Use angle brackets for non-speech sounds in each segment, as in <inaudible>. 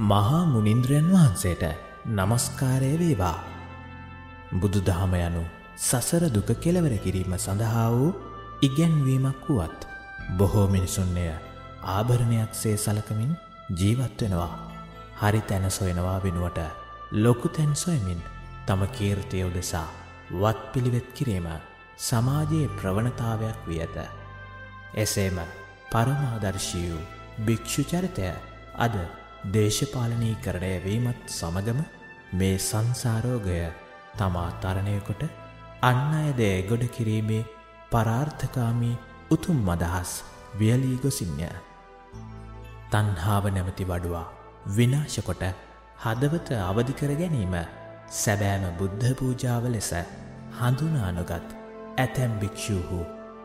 මහා මුනින්ද්‍රයන් වහන්සේට නමස්කාරය වේවා. බුදුදහම යනු සසර දුක කෙලවර කිරීම සඳහා වූ ඉගැන්වීමක් වුවත් බොහෝ මිනිසුන්නය ආභරණයක් සේ සලකමින් ජීවත් වෙනවා. හරි තැන සොයනවා වෙනුවට ලොකු තැන් සොයමින් තම කීර්තිය උදෙසා වත් පිළිවෙත් කිරීම සමාජයේ ප්‍රවණතාවයක් වී ඇත. එසේම පරමාදර්ශී වූ භික්‍ෂු චරිතය අද දේශපාලනී කරණය වීමත් සමගම මේ සංසාරෝගය තමා තරණයකොට අන්න අයද ගොඩ කිරීමේ පරාර්ථකාමී උතුම් අදහස් වියලී ගොසින්ය. තන්හාාව නැමති වඩුවා විනාශකොට හදවත අවධිකර ගැනීම සැබෑම බුද්ධ පූජාව ලෙස හඳුනානොගත් ඇතැම් භික්‍ෂූහු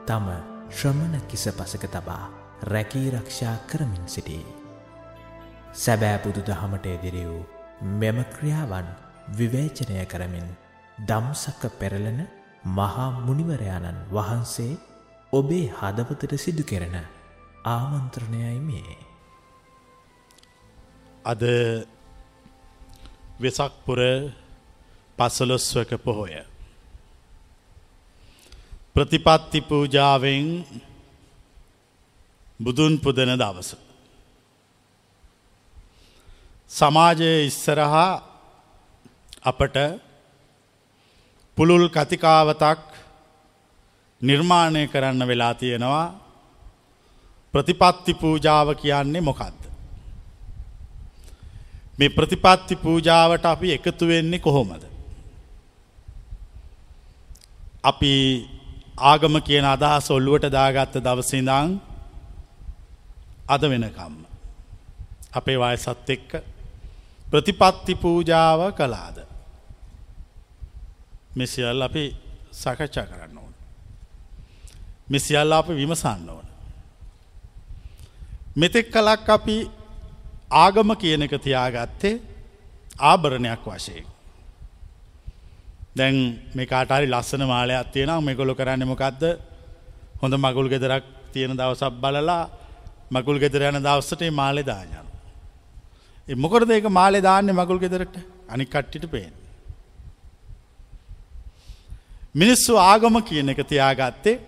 තම ශ්‍රමණ කිස පසක තබා රැකී රක්ෂා කරමින් සිටී. සැබෑ බුදු දහමට එදිරි වූ මෙම ක්‍රියාවන් විවේචනය කරමින් දම්සක්ක පෙරලන මහා මුනිවරයාණන් වහන්සේ ඔබේ හදවතට සිදු කෙරෙන ආමන්ත්‍රණයයි මේ. අද වෙසක්පුර පසලොස්වක පොහොය. ප්‍රතිපත්ති පූජාවෙන් බුදුන් පුදන දවස. සමාජය ඉස්සරහා අපට පුළුල් කතිකාවතක් නිර්මාණය කරන්න වෙලා තියෙනවා ප්‍රතිපත්ති පූජාව කියන්නේ මොකක්ද. මේ ප්‍රතිපත්ති පූජාවට අපි එකතු වෙන්නේ කොහොමද. අපි ආගම කියන අදහස් ඔල්ලුවට දාගත්ත දවසිඳං අද වෙනකම්ම. අපේ වයසත් එක්ක ප්‍රතිපත්ති පූජාව කලාද. මෙසිියල් අපි සකච්ඡා කරන්න ඕන. මෙසිියල්ල අප විමසන්න ඕන. මෙතෙක් කලක් අපි ආගම කියන එක තියාගත්තේ ආභරණයක් වශයෙන්. දැන් මේ කාටරි ලස්සන මාලයක් තියෙන මෙකොලො කරන්න මොකක්ද හොඳ මගුල් ගෙදරක් තියෙන දවසක් බලලා මගුල් ගෙදර යන දවස්සට මාලෙ දායන. මොකරද ඒක මාලෙ දාන්න මගුල් ගෙදරට අනි කට්ටිට පේෙන්. මිනිස්සු ආගම කියන එක තියාගත්තේ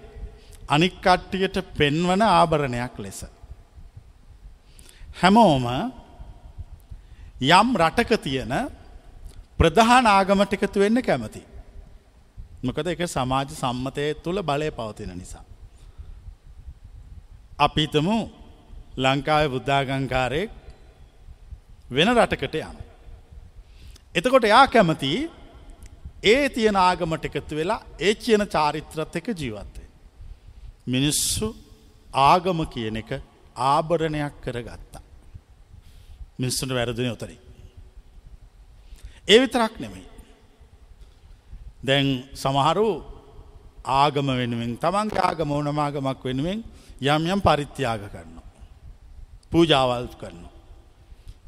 අනික් කට්ටියට පෙන්වන ආභරණයක් ලෙස. හැමෝම යම් රටක තියෙන ප්‍රධාන ආගමට එකතු වෙන්න කැමති. මොකද එක සමාජ සම්මතය තුළ බලය පවතින නිසා. අපිතමු ලංකාව බුද්ධාගංකාරයෙක් වෙන රටකට යන. එතකොට යා කැමති ඒ තියෙන ආගමට එකතු වෙලා ඒ කියන චාරිත්‍රත් එක ජීවත්තේ. මිනිස්සු ආගම කියන එක ආභරණයක් කර ගත්තා. මිනිස්සුට වැරදින ඔතරි. ඒ විතරක් නෙමෙයි. දැන් සමහරු ආගම වෙනුවෙන් තමන් ආගම ඕනමාගමක් වෙනුවෙන් යම් යම් පරිත්‍යාග කරනවා. පූජාවල් කරනවා.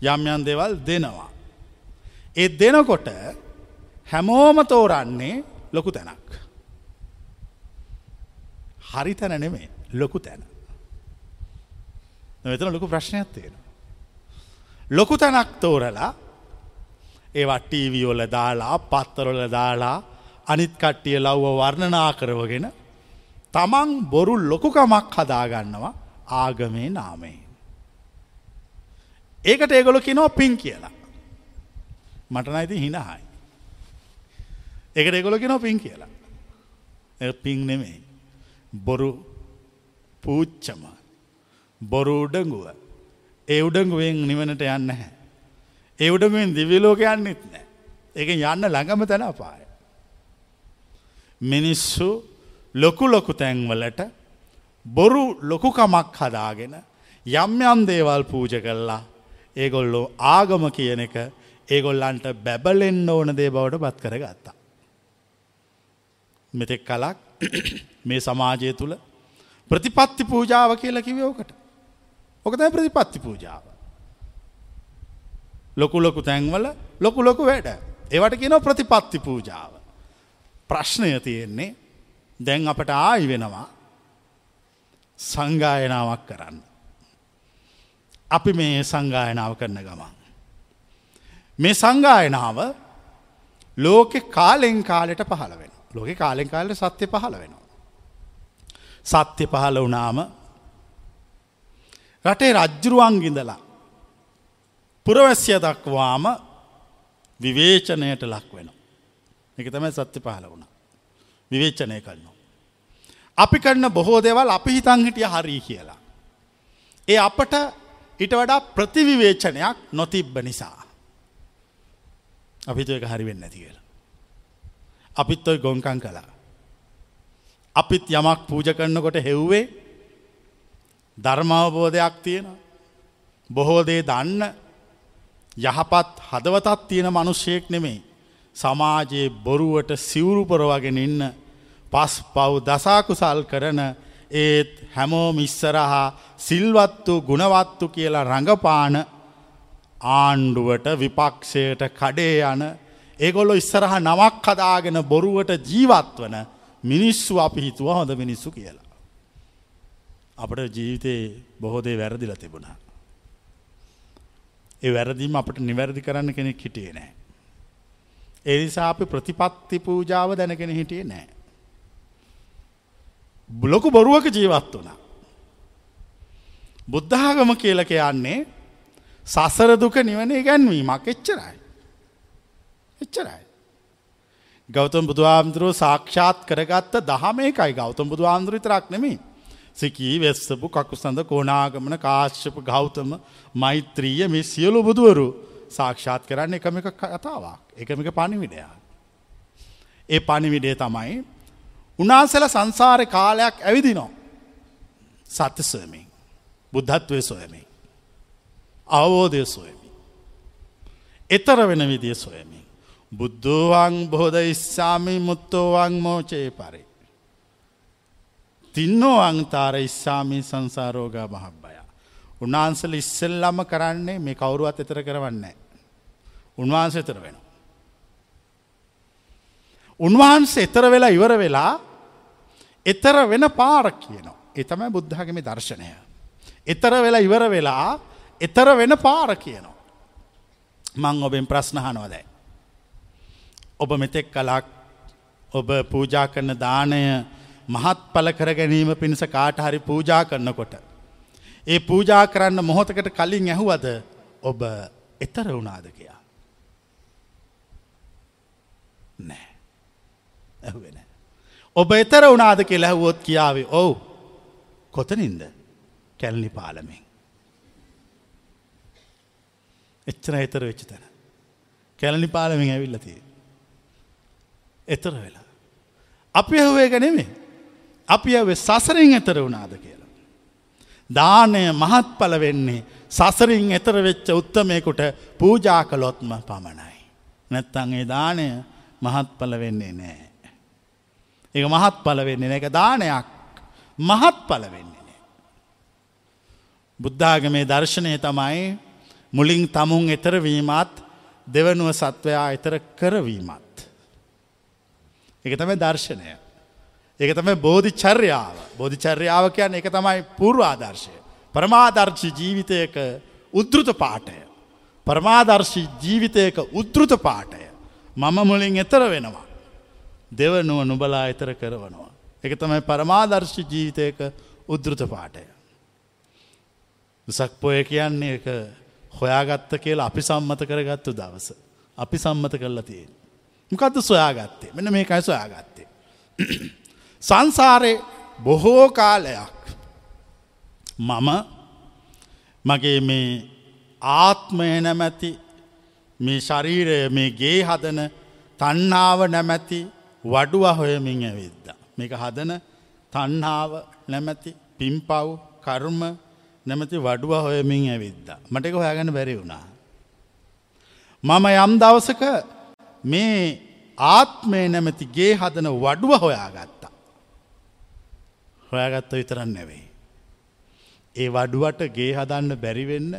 යම් යම් දෙවල් දෙනවා. ඒ දෙනකොට හැමෝම තෝරන්නේ ලොකු තැනක්. හරි තැන නෙමේ ලොකු තැන. මෙතන ලොකු ප්‍රශ්නයක් තියෙන. ලොකු තැනක් තෝරලා ඒවා ටීවියෝල දාලා පත්තරොල දාලා අනිත් කට්ටිය ලව්ව වර්ණනා කරවගෙන තමන් බොරු ලොකුකමක් හදාගන්නවා ආගමේ නාමේ. ඒකට ඒගොල කිනෝ පින් කියලා. මටනයිති හිනහයි. ඒකට ඒගොල කිනෝ පින් කියලා. එ පින් නෙමේ. බොරු පූච්චම බොරු උඩඟුව ඒ උඩඟුවෙන් නිවනට යන්න හැ. ඒ උඩඟුවෙන් දිවිලෝක යන්නෙත් නෑ. එක යන්න ළඟම තැන අපාය. මිනිස්සු ලොකු ලොකු තැන්වලට බොරු ලොකුකමක් හදාගෙන යම් යම් දේවල් පූජ කල්ලා ඒගොල්ලෝ ආගම කියන එක ඒගොල්ලන්ට බැබලෙන්න ඕන දේ බවට පත් කර ගත්තා. මෙතෙක් කලක් <clears throat> මේ සමාජය තුළ ප්‍රතිපත්ති පූජාව කියලා කිවෝකට. ඕකතයි ප්‍රතිපත්ති පූජාව. ලොකු ලොකු තැන්වල ලොකු ලොකු වැඩ. ඒවට කියන ප්‍රතිපත්ති පූජාව. ප්‍රශ්නය තියෙන්නේ දැන් අපට ආයි වෙනවා සංගායනාවක් කරන්න. අපි මේ සංගායනාව කරන ගමන්. මේ සංගායනාව ලෝකෙ කාලෙන් කාලෙට පහළ වෙන. ලෝකෙ කාලෙන් කාලට සත්‍යය පහළ වෙනවා. සත්‍ය පහළ වනාම රටේ රජ්ජුරුවන්ගිඳලා පුරවැස්්‍ය දක්වාම විවේචනයට ලක් වෙන. එක තමයි සත්‍ය පහළ වුණ. විවේචනය කරනවා. අපි කරන්න බොහෝ දෙවල් අපි හිතන් හිටිය හරී කියලා. ඒ අපට ඉට වඩා ප්‍රතිවිවේචනයක් නොතිබ්බ නිසා. අපිතු එක හරිවෙන්න නැති කියලා. අපිත් ඔයි ගොංකං කලා. අපිත් යමක් පූජ කරන්නකොට හෙව්වේ ධර්මාවබෝධයක් තියෙන බොහෝදේ දන්න යහපත් හදවතත් තියෙන මනුෂ්‍යයෙක් නෙමෙයි. සමාජයේ බොරුවට සිවුරුපොරවගෙන ඉන්න පස් පව් දසාකුසල් කරන ඒත් හැමෝ මිස්සරහා සිල්වත්තු ගුණවත්තු කියලා රඟපාන ආණ්ඩුවට විපක්ෂයට කඩේ යන ඒගොල්ලො ඉස්සරහ නමක් කදාගෙන බොරුවට ජීවත් වන මිනිස්සු අපි හිතුව හොඳ මිනිස්සු කියලා. අපට ජීවිතයේ බොහෝදේ වැරදිල තිබුණා. ඒ වැරදිීම අපට නිවැරදි කරන්න කෙනෙක් හිටියේ නෑ. එනිසා අපි ප්‍රතිපත්ති පූජාව දැනගෙන හිටියේ නෑ. බ්ලොකු බොරුවක ජීවත් වනා. බුද්ධාගම කියල කියන්නේ සසර දුක නිවනේ ගැන්වීමක් එච්චරයි. එච්චරයි. ගෞතම් බුදුහාමුදුරුව සාක්ෂාත් කරගත්ත දහම එකයි ගෞතම් බුදු ආන්දුරිතරක් නෙමේ. සිකී වෙස්සපු කකුසඳ කෝනාගමන කාශ්‍යප ගෞතම මෛත්‍රීය මේ සියලු බුදුවරු සාක්ෂාත් කරන්න එකම එක කතාවක් එකමික පණිවිඩයක්. ඒ පණිවිඩේ තමයි උනාසල සංසාරය කාලයක් ඇවිදිනෝ සත්‍ය සොයමින් බුද්ධත්වය සොයමින් අවබෝධය සොයමි. එතර වෙන විදිය සොයමි. බුද්ධෝවන් බොහෝද ඉස්සාමි මුත්තෝවන් මෝචයේ පරේ. තින්නෝ අංතාර ඉස්සාමී සංසාරෝගා මහබ්බය. උන්වහන්සල ඉස්සෙල්ලම කරන්නේ මේ කවුරුවත් එතර කරවන්නේ. උන්වහන්ස එතර වෙන. උන්වහන්සේ එතර වෙලා ඉවර වෙලා එතර වෙන පාරක් කියනවා. එතමයි බුද්ධහගම දර්ශනය. එතර වෙලා ඉවර වෙලා එතර වෙන පාර කියනවා. මං ඔබෙන් ප්‍රශ්නහනවදැයි. ඔබ මෙතෙක් කලක් ඔබ පූජා කරන දානය මහත් පල කර ගැනීම පිණිස කාට හරි පූජා කරන්නකොට. ඒ පූජා කරන්න මොහොතකට කලින් ඇහුවද ඔබ එතර වුණාද කියා. නෑ ඇහුවෙන. ඔබ එතර වුණාද කියලා ඇහුවොත් කියාවේ ඔවු කොතනින්ද කැල්ලි පාලමින්. එච්චර එතර වෙච්ච තැන. කැලනි පාලමින් ඇවිල්ලතිය. එතර වෙලා. අපි ඇහුවේ ගැනෙමේ. අපි ඇවේ සසරින් එතර වුණාද කියලා. දානය මහත්ඵල වෙන්නේ සසරින් එතර වෙච්ච උත්තමයකුට පූජා කළොත්ම පමණයි. නැත්තං ඒ දානය මහත්ඵල වෙන්නේ නෑ. ඒ මහත් පල වෙන්නේ එක දානයක් මහත් පල වෙන්නේ නෑ. බුද්ධාගමේ දර්ශනය තමයි මුලින් තමුන් එතරවීමත් දෙවනුව සත්වයා එතර කරවීමත්. එක තමයි දර්ශනය. ඒක තමයි බෝධි චර්යාව බෝධි චර්යාව කියන්න එක තමයි පූර්වාදර්ශය. පරමාදර්ශි ජීවිතයක උද්ෘත පාටය. පරමාදර්ශි ජීවිතයක උද්ෘත පාටය. මම මුලින් එතර වෙනවා. දෙවනුව නුබලා එතර කරවනවා. එක තමයි පරමාදර්ශි ජීවිතයක උද්ෘත පාටය. දුසක් පොය කියන්නේ එක හොයාගත්ත කියලා අපි සම්මත කරගත්තු දවස. අපි සම්මත කරලා තියෙන්. මොකක්ද සොයාගත්තේ මෙන මේකයි සොයාගත්තේ. සංසාරය බොහෝ කාලයක් මම මගේ මේ ආත්මය නැමැති මේ ශරීරය මේ ගේ හදන තන්නාව නැමැති වඩුව හොයමින් ඇවිද්ද. මේක හදන තන්හාාව නැමැති පිම්පව් කර්ම නැමති වඩුව හොයමින් ඇවිද්ද. මටක හොයාගන්න බැරි වුණා. මම යම් දවසක මේ ආත්මය නැමැති ගේ හදන වඩුව හොයාගත්තා. හොයාගත්ත විතරන්න නැවෙයි. ඒ වඩුවට ගේ හදන්න බැරිවෙන්න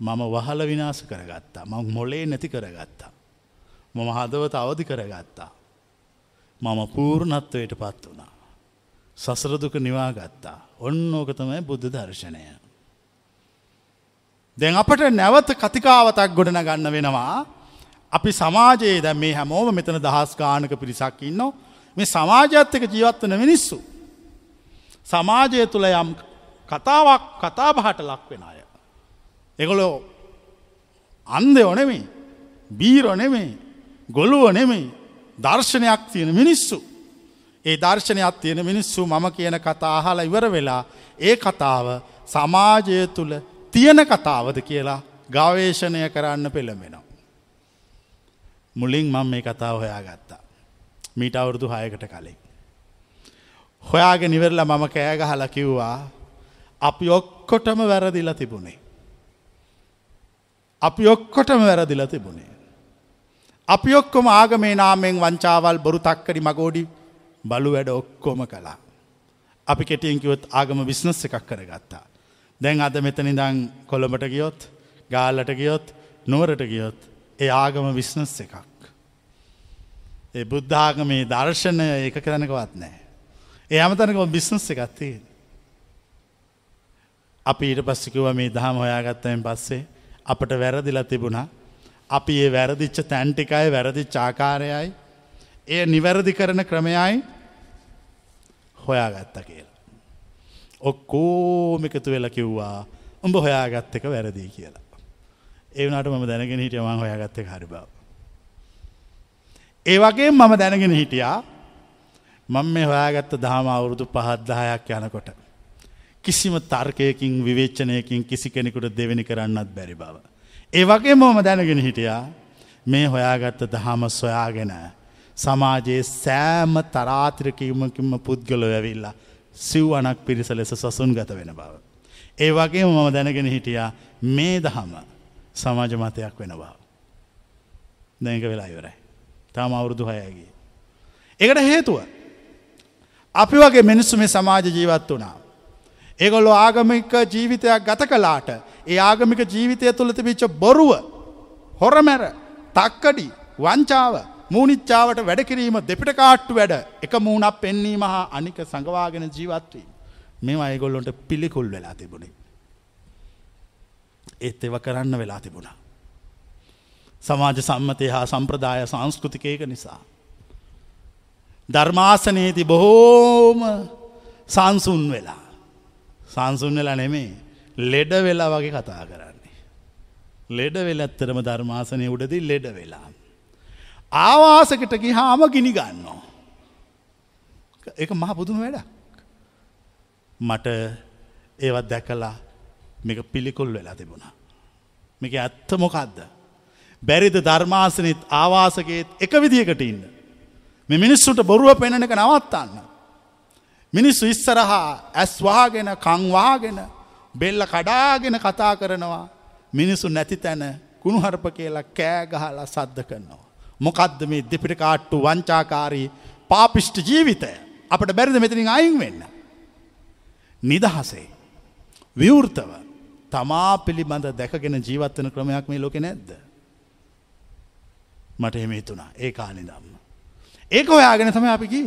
මම වහල විනාස කරගත්තා මං මොලේ නැති කරගත්තා. මම හදවත අවධි කරගත්තා. මම පූර්ණත්වයට පත් වුණා. සසරදුක නිවාගත්තා. ඔන්න ඕකතමයි බුද්ධ දර්ශනය. දැන් අපට නැවත කතිකාවතක් ගොඩන ගන්න වෙනවා අපි සමාජයේ දැ මේ හැමෝම මෙතන දහස් ගානක පිරිසක් ඉන්නෝ මේ සමාජත් එක ජීවත්වන මිනිස්සු. සමාජය තුළ යම් කතාවක් කතාබහට ලක් වෙන අය. එගොලෝ අන්දයෝ නෙමේ බීරෝ නෙමේ ගොලුව නෙමේ දර්ශනයක් තියෙන මිනිස්සු. ඒ දර්ශනයක් තියෙන මිනිස්සු මම කියන කතා අහලා ඉවර වෙලා ඒ කතාව සමාජය තුළ තියෙන කතාවද කියලා ගවේශණය කරන්න පෙළඹෙනවා. මුලින් මම මේ කතාව හොයා ගත්තා. මීට අවුරුදු හයකට කලින්. හොයාගෙන නිවරලා මම කෑගහල කිව්වා අපි ඔක්කොටම වැරදිලා තිබුණේ. අපි ඔක්කොටම වැරදිලා තිබුණේ. අපි ඔක්කොම ආගමේ නාමෙන් වංචාවල් බොරු තක්කඩි මගෝඩි බලු වැඩ ඔක්කොම කලා. අපි කෙටියන්කිවොත් ආගම විශ්නස් එකක් කරගත්තා. දැන් අද මෙතනිදං කොළඹට ගියොත් ගාල්ලට ගියොත් නුවරට ගියොත් ඒ ආගම විශ්නස් එකක්. ඒ බුද්ධාගමේ දර්ශනය එක කරනකවත් නෑ. ඒ අමතනක බිස්නස් එකත්තේ. අපි ඊට පස්සිකුව මේ දහම හොයාගත්තයෙන් පස්සේ අපට වැරදිලා තිබුණා අපි ඒ වැරදිච්ච තැන්ටිකයි වැරදි චාකාරයයි එය නිවැරදි කරන ක්‍රමයයි හොයාගත්ත කියලා. ඔක්කෝම එකතු වෙල කිව්වා උඹ හොයාගත්ත එක වැරදිී කියලා. ඒවනට මම දැනගෙන හිටිය මං හොයාගත්තේ හරි බව. ඒ වගේ මම දැනගෙන හිටියා මං මේ හොයාගත්ත දහම අවුරුදු පහත්දාහයක් යනකොට. කිසිම තර්කයකින් විවේච්චනයකින් කිසි කෙනෙකුට දෙවෙනි කරන්නත් බැරි බව. ඒ වගේ මොම දැනගෙන හිටියා මේ හොයාගත්ත දහම සොයාගෙන සමාජයේ සෑම තරාත්‍රකීමකින්ම පුද්ගලො ඇවිල්ලා සිව්වනක් පිරිස ලෙස සසුන් ගත වෙන බව. ඒ වගේ මම දැනගෙන හිටියා මේ දහම සමාජ මතයක් වෙන බව. දැක වෙලා ඉවරයි. තාම අවුරුදු හයගේ. එකට හේතුව. අපි වගේ මිනිස්සු මේ සමාජ ජීවත් වනා. ඒගොල්ලො ආගමික ජීවිතයක් ගත කලාට ඒ ආගමික ජීවිතය තුළ තිබිච්ච බොරුව හොරමැර තක්කඩි වංචාව මූනිච්චාවට වැඩකිරීම දෙපිට කාට්ටු වැඩ එක මූුණක් පෙන්නීම හා අනික සඟවාගෙන ජීවත්වී. මෙම අයගොල්ලොන්ට පිළිකුල් වෙලා තිබුණේ. ඒත් එව කරන්න වෙලා තිබුණා. සමාජ සම්මතය හා සම්ප්‍රදාය සංස්කෘතිකයක නිසා. ධර්මාසනයේති බොහෝම සංසුන් වෙලා. සංසුන් වෙලා නෙමේ ලෙඩ වෙලා වගේ කතා කරන්නේ. ලෙඩ වෙලත්තරම ධර්මාසනය උඩදි ලෙඩ වෙලා. ආවාසකට ගිහාම ගිනි ගන්නවා. එක මහ පුදුම වැඩක්. මට ඒවත් දැකලා මේක පිළිකුල් වෙලා තිබුණා. මේක ඇත්ත මොකක්ද. බැරිද ධර්මාසනත් ආවාසකේත් එක විදිකට ඉන්න. මෙ මිනිස්සුට බොරුව පෙනෙන එක නවත්තන්න. මිනිස්සු ඉස්සරහා ඇස් වාගෙන කංවාගෙන බෙල්ල කඩාගෙන කතා කරනවා මිනිසු නැති තැන කුණුහරප කියලා කෑගහලා සද්ධ කරනවා. මොකක්ද මේ දෙපිට කාට්ටු වංචාකාරී පාපිෂ්ට ජීවිතය අපට බැරිද මෙතනින් අයින් වෙන්න. නිදහසේ. විවෘතව තමා පිළිබඳ දැකගෙන ජීවත්වන ක්‍රමයක් මේ ලෝකෙ නැද්ද. මට එහෙම හිතුනා ඒ කානිදම්ම. ඒක ඔයාගෙන තම අපිකි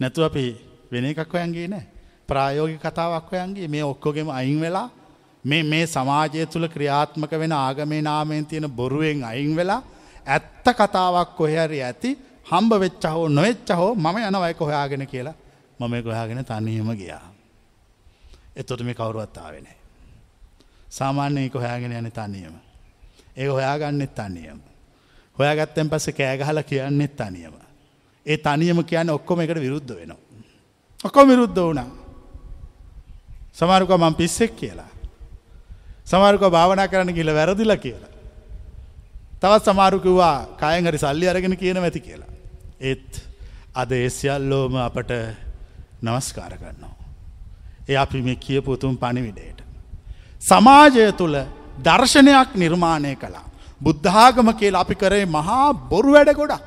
නැතු අපි වෙන එකක් හොයන්ගේ නෑ ප්‍රායෝගි කතාවක් හොයන්ගේ මේ ඔක්කොගෙම අයින් වෙලා මේ මේ සමාජය තුළ ක්‍රියාත්මක වෙන ආගමේ නාමයෙන් තියෙන බොරුවෙන් අයින් වෙලා ඇත්ත කතාවක් කොහැරි ඇති හම්බ වෙච්ච හෝ නොවෙච්ච හෝ මම යනවයක හොයාගෙන කියලා මම කොයාගෙන තන්නීම ගියා. එතොට මේ කවුරුවත්තාවෙන. සාමාන්‍ය එක හොයාගෙන යන තනියම. ඒ හොයාගන්නෙත් තනියම. හොයාගත්තැන් පස්ස කෑගහල කියන්නෙත් තනියම. ඒ තනියම කියන්න ඔක්කොම එකට විරුද්ධ වෙනවා. ඔක්කො විරුද්ධ වුණා. සමාරුක මං පිස්සෙක් කියලා. සමාරුක භාවනා කරන්න කියල වැරදිල කියලා. තවත් සමාරුකිවා කායෙන් හරි සල්ලි අරගෙන කියන ඇති කියලා. ඒත් අද එසියල්ලෝම අපට නවස්කාර කරනවා. ඒ අපි මේ කියපුතුම් පණිවිඩයට. සමාජය තුළ දර්ශනයක් නිර්මාණය කළා. බුද්ධාගම කියලා අපි කරේ මහා බොරු වැඩ ගොඩක්.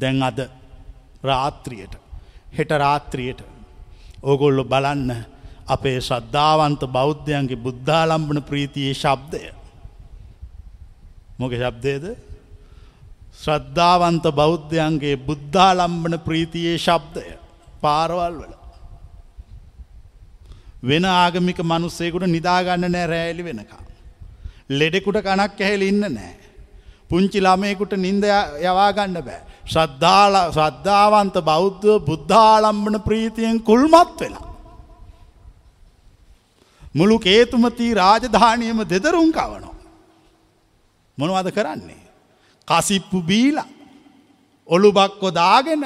දැන් අද රාත්‍රියයට හෙට රාත්‍රියයට ඕගොල්ලො බලන්න අපේ ශ්‍රද්ධාවන්ත බෞද්ධයන්ගේ බුද්ධාලම්බන ප්‍රීතියේ ශබ්දය. මොක ශබ්දයද ශ්‍රද්ධාවන්ත බෞද්ධයන්ගේ බුද්ධාලම්බන ප්‍රීතියේ ශබ්දය පාරවල් වල. වෙන ආගමික මනුස්සේකුට නිදාගන්න නෑ රෑලි වෙනකා. ලෙඩෙකුට කනක් ඇහෙල ඉන්න නෑ. පුංචි ළමයකුට නින්ද යවාගන්න බෑ. ශ්‍රද්ධාල ශ්‍රද්ධාවන්ත බෞද්ධ බුද්ධාලම්බන ප්‍රීතියෙන් කුල්මත් වෙලා. මුළු කේතුමති රාජධානයම දෙදරුම් කවනෝ. මොනවද කරන්නේ. කසිප්පු බීල ඔළු බක්කො දාගෙන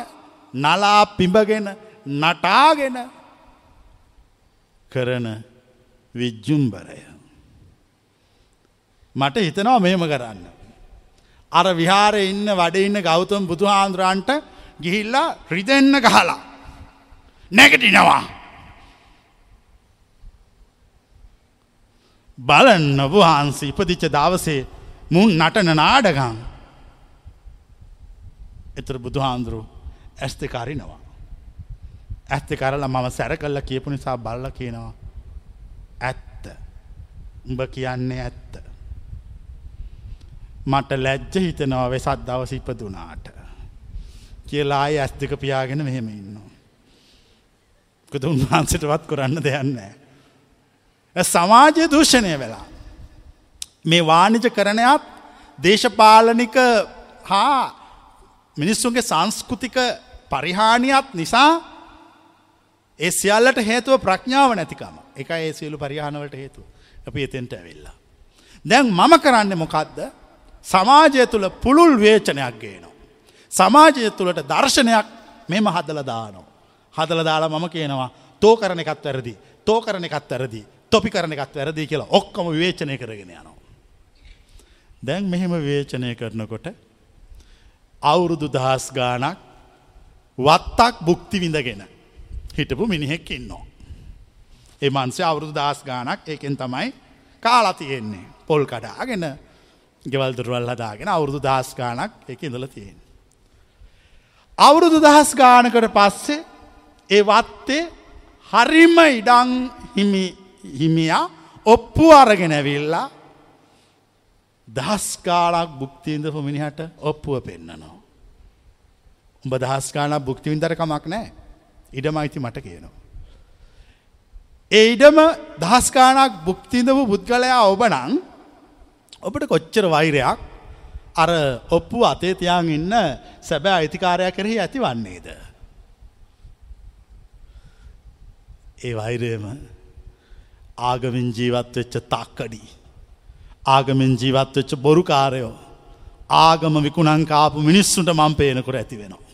නලා පිඹගෙන නටාගෙන කරන විජ්ජුම්බරය. මට හිතනවා මේම කරන්න. අර විහාර ඉන්න වඩ ඉන්න ගෞතම බුදුහාන්දුරන්ට ගිහිල්ලා රිදෙන්න ගහලා. නැගටිනවා. බලන්න වහන්ස ඉපදිච්ච දවසේ මුන් නටන නාඩගම්. එතර බුදුහාන්දුරු ඇස්ත කරිනවා. ඇත්ත කරලා මම සැර කල්ල කියපු නිසා බල්ල කියනවා. ඇත්ත. උඹ කියන්නේ ඇත්ත. මට ලැජ්ජ හිතනවා වෙසත් දවස ඉපදුනාට. කියලා අය ඇස් දෙක පියාගෙන මෙහෙම ඉන්නවා. කොද උන්වහන්සටවත් කරන්න දෙයන්නෑ. සමාජය දූෂණය වෙලා. මේ වානිජ කරණයක් දේශපාලනික හා මිනිස්සුන්ගේ සංස්කෘතික පරිහානියක් නිසා ඒ සියල්ලට හේතුව ප්‍රඥාව නැතිකම එක ඒ සියලු පරිහානවලට හේතුව අපි එතෙන්ට ඇවිල්ලා. දැන් මම කරන්න මොකක්ද සමාජය තුළ පුළුල් වේචනයක් ගේනවා. සමාජය තුළට දර්ශනයක් මෙම හදල දානෝ. හදල දාලා මම කියනවා තෝ කරන එකත් වැරදි තෝ කරන එකත් වැරදි තොපි කරන එකත් වැරදි කියලා ඔක්කොම වේචනය කරගෙන යනවා. දැන් මෙහෙම වේචනය කරනකොට අවුරුදු දහස් ගානක් වත්තක් බුක්ති විඳගෙන හිටපු මිනිහෙක් ඉන්නවා. ඒ මන්සේ අවුරුදු දහස් ගානක් ඒකෙන් තමයි කාලතියෙන්නේ පොල් කඩාගෙන ගෙවල් දුරවල් හදාගෙන අවුරුදු දහස් ගානක් එක ඉඳල තියෙන. අවුරුදු දහස් ගානකට පස්සේ ඒ වත්තේ හරිම ඉඩං හිමි හිමියා ඔප්පු අරගෙන ඇවිල්ලා දහස්කාලක් බුක්තිීන්ද පොමිනිහට ඔප්පුුව පෙන්න්නනවා. උඹ දහස්කාලක් බුක්තිවින්දරකමක් නෑ ඉඩම අයිති මට කියනවා. ඒ ඉඩම දහස්කානක් බුක්තිඳපු පුද්ගලයා ඔබ නං ඔබට කොච්චර වෛරයක් අර ඔප්පු අතේ තියන් ඉන්න සැබෑ අයිතිකාරය කෙරෙහි ඇති වන්නේද. ඒ වෛරයම ආගමින් ජීවත් වෙච්ච තක්කඩී. ආගමෙන් ජීවත් වෙච්ච බොරුකාරයෝ. ආගම විකුණංකාපු මිනිස්සුන්ට මං පේනකොට ඇති වෙනවා.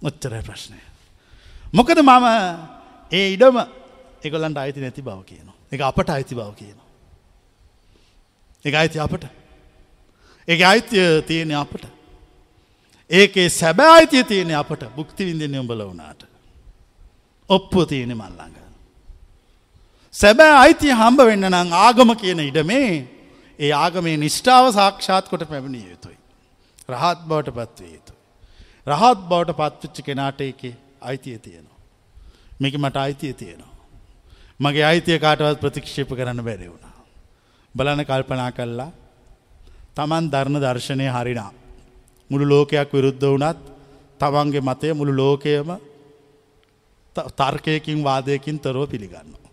ඔච්චරයි ප්‍රශ්නය. මොකද මම ඒ ඉඩම එකොලන්ට අයිති නැති බව කියන. එක අපට අයිති බව කියන. එක අයිති අපට. ඒ අයිතිය තියෙන අපට. ඒකේ සැබෑ අයිතිය තියෙන අපට බුක්ති විඳින්න උඹල වුණාට. ඔප්පුව තියෙන මල්ලඟ. සැබෑ අයිතිය හම්බ වෙන්න නං ආගම කියන ඉඩමේ ඒ ආගමේ නිෂ්ඨාව සාක්ෂාත් කොට පැමිණිය යුතුයි. රහත් බවට පත්වේ යුතුයි. රහත් බවට පත්විච්ච කෙනාට එක අයිතිය තියෙනවා. මේක මට අයිතිය තියෙනවා. මගේ අයිතිය කාටවත් ප්‍රතික්ෂේප කරන්න බැරි වුණා. බලන කල්පනා කල්ලා තමන් ධර්ණ දර්ශනය හරිනා. මුළු ලෝකයක් විරුද්ධ වනත් තමන්ගේ මතය මුළු ලෝකයම තර්කයකින් වාදයකින් තොරව පිළිගන්න.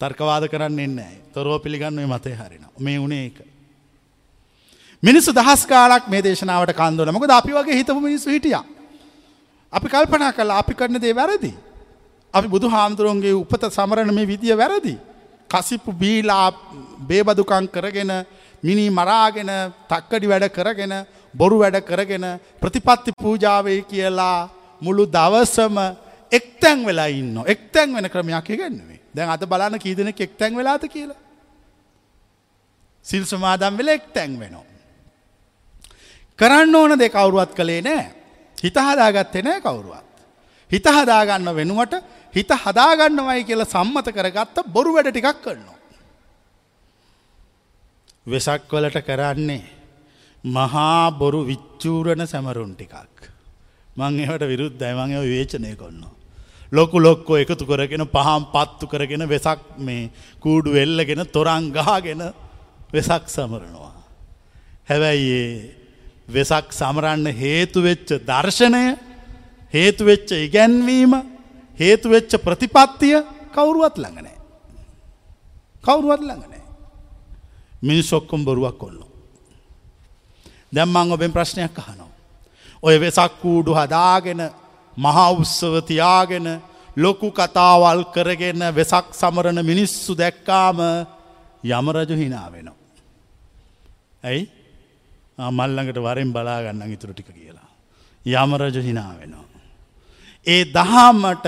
තර්කවාද කරන්න එන්නෑ තොරෝ පිළිගන්නේ මතය හරින මේ වුණේ එක. මිනිස්සු දහස් කාලක් මේ දේශනාවට කන්දුවන මොකද අපි වගේ හිතපු මිනිස්සු හිටිය. අපි කල්පනා කළ අපි කරන දේ වැරදි. අපි බුදු හාමුදුරුවන්ගේ උපත සමරණ මේ විදිිය වැරදි. කසිප්පු බීලා බේබදුකං කරගෙන මිනි මරාගෙන තක්කඩි වැඩ කරගෙන බොරු වැඩ කරගෙන ප්‍රතිපත්ති පූජාවේ කියලා මුළු දවසම එක්තැන් වෙලා ඉන්න එක්තැන් වෙන ක්‍රමයක් ඉගන්නුවේ. දැන් අද බලන්න කීදන එක් තැන් වෙලාද කියලා. සිල් සමාදම් වෙල එක් තැන් වෙනවා. කරන්න ඕන දෙ කවුරුවත් කළේ නෑ හිත හදාගත්තේ නෑ කවුරුවත්. හිත හදාගන්න වෙනුවට හිත හදාගන්නවයි කියලා සම්මත කරගත්ත බොරු වැඩ ටිකක් කරනවා. වෙසක් වලට කරන්නේ මහා බොරු විච්චූරණ සැමරුන් ටිකක්. මං ඒවට විරුද්ධ ඇමං වේචනය කොන්නවා. ලොකු ලොක්කෝ එකතු කරගෙන පහම් පත්තු කරගෙන වෙසක් මේ කූඩු එල්ලගෙන තොරන් ගාගෙන වෙසක් සමරනවා. හැබැයි වෙසක් සමරන්න හේතුවෙච්ච දර්ශනය හේතුවෙච්ච ඉගැන්වීම හේතුවෙච්ච ප්‍රතිපත්තිය කවුරුවත් ළඟනෑ. කවුරුවත් ළඟනෑ. මිනිස් ඔක්කොම් බොරුවක් කොල්ලු. දැම්මං ඔබෙන් ප්‍රශ්නයක් අහනවා. ඔය වෙසක් කූඩු හදාගෙන මහා උත්සව තියාගෙන ලොකු කතාවල් කරගෙන වෙසක් සමරණ මිනිස්සු දැක්කාම යමරජු හිනා වෙනවා. ඇයි මල්ලඟට වරෙන් බලාගන්න ඉතුරු ටික කියලා. යමරජු හිනා වෙනවා. ඒ දහම්මට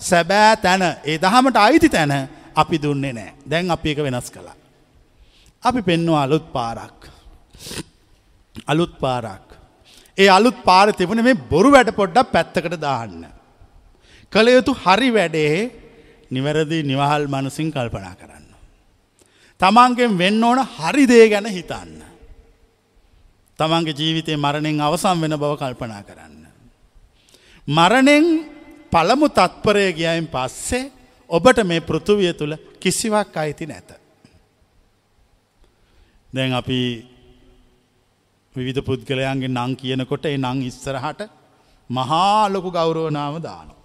සැබෑ තැන ඒ දහමට අයිති තැන අපි දුන්නේ නෑ දැන් අපි එක වෙනස් කළා. අපි පෙන්නවා අලුත් පාරක්. අලුත් පාරක්. ඒ අලුත් පාර තිබුණ මේ බොරු වැඩ පොඩ්ඩක් පැත්තකට දාන්න. කළ යුතු හරි වැඩේ නිවැරදි නිවහල් මනසින් කල්පනා කරන්න. තමන්ගෙන් වෙන්න ඕන හරි දේ ගැන හිතන්න. තමන්ගේ ජීවිතය මරණෙන් අවසම් වෙන බව කල්පනා කරන්න. මරණෙන් පළමු තත්පරය ගියයින් පස්සේ ඔබට මේ පෘතුවිය තුළ කිසිවක් අයිති නැත. දැන් අපි විවිධ පුද්ගලයන්ගේ නං කියනකොට ඒ නං ඉස්සරහට මහාලොකු ගෞරෝනාම දානෝ.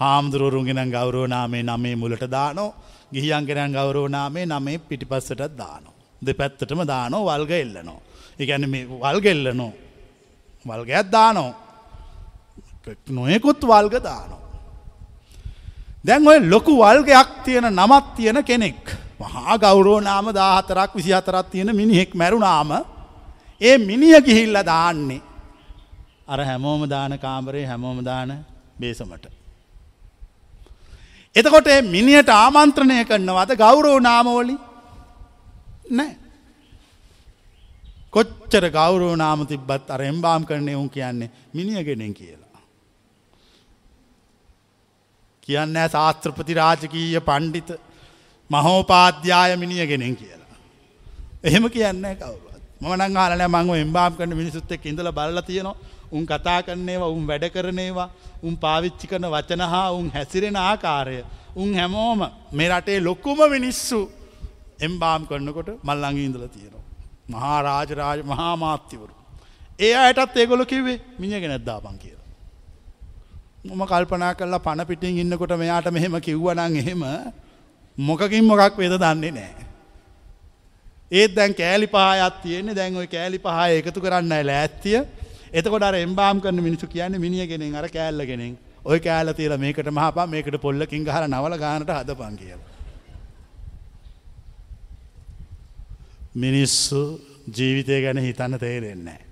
හාමුදුරුවරුන්ගෙන ගෞරෝනාමේ නමේ මුලට දානෝ ගිහියන්ගෙනන් ගෞරෝනාමේ නමේ පිටිපස්සටත් දානෝ. දෙ පැත්තටම දානෝ වල්ග එල්ලනෝ. එකැන වල්ගෙල්ලනෝ. වල්ගයක් දානෝ. නොයෙකුත් වල්ග දානෝ. දැන් ඔය ලොකු වල්ගයක් තියෙන නමත් තියෙන කෙනෙක්. මහා ගෞරෝනාම දාහතරක් විසි අතරත් තියෙන මිනිහෙක් මැරුණාම ඒ මිනිිය ගිහිල්ල දාන්නේ. අර හැමෝම දාන කාමරේ හැමෝම දාන බේසමට. එතකොට මිනිට ආමන්ත්‍රණය කරනවද ගෞරෝ නාමෝලි නෑ. කොච්චර ගෞරෝ නාම තිබ්බත් අර එම්බාම් කරනය උන් කියන්නේ මිනිියගෙනෙන් කියලා. කියන්න ශාස්ත්‍රපති රාජකීය පණ්ඩිත මහෝපාධ්‍යාය මිනිියගෙනෙන් කියලා. එහෙම කියන්න කවුරුවත් මනං ආලන මංව එම්බාම් කරන මිනිසුත් එක් ඉඳල බල්ල තියෙනවා උන් කතා කරන්නේවා උන් වැඩ කරනේවා උන් පාවිච්චි කරන වචන හා උන් හැසිරෙන ආකාරය උන් හැමෝම මේ රටේ ලොක්කුම මිනිස්සු එම්බාම් කරන්නකොට මල්ලඟ ඉඳල තියෙනවා. මහා රාජරාජ මහා මාත්‍යවරු. ඒ අයටත් ඒගොල කිවේ මිනිගෙන ඇද්දාපන් කියලා. මම කල්පනා කරලා පණ පිටින් ඉන්නකොට මෙයාට මෙහෙම කිව්වනං එහෙම මොකකින් මොකක් වෙද දන්නේ නෑ. ඒත් දැන් කෑලි පහයත් තියෙන්නේ දැන් ඔය කෑලි පහ එකතු කරන්න ලෑත්තිය එතකොට අර එම්බාම් කරන මිනිසු කියන්නේ මිනිියගෙනෙන් අර කෑල්ලගෙනෙන් ඔය කෑල තියල මේකට මහපා මේකට පොල්ලකින් හර නවල ගානට හදපන් කියල. මිනිස්සු ජීවිතය ගැන හිතන්න තේරෙන්නේ.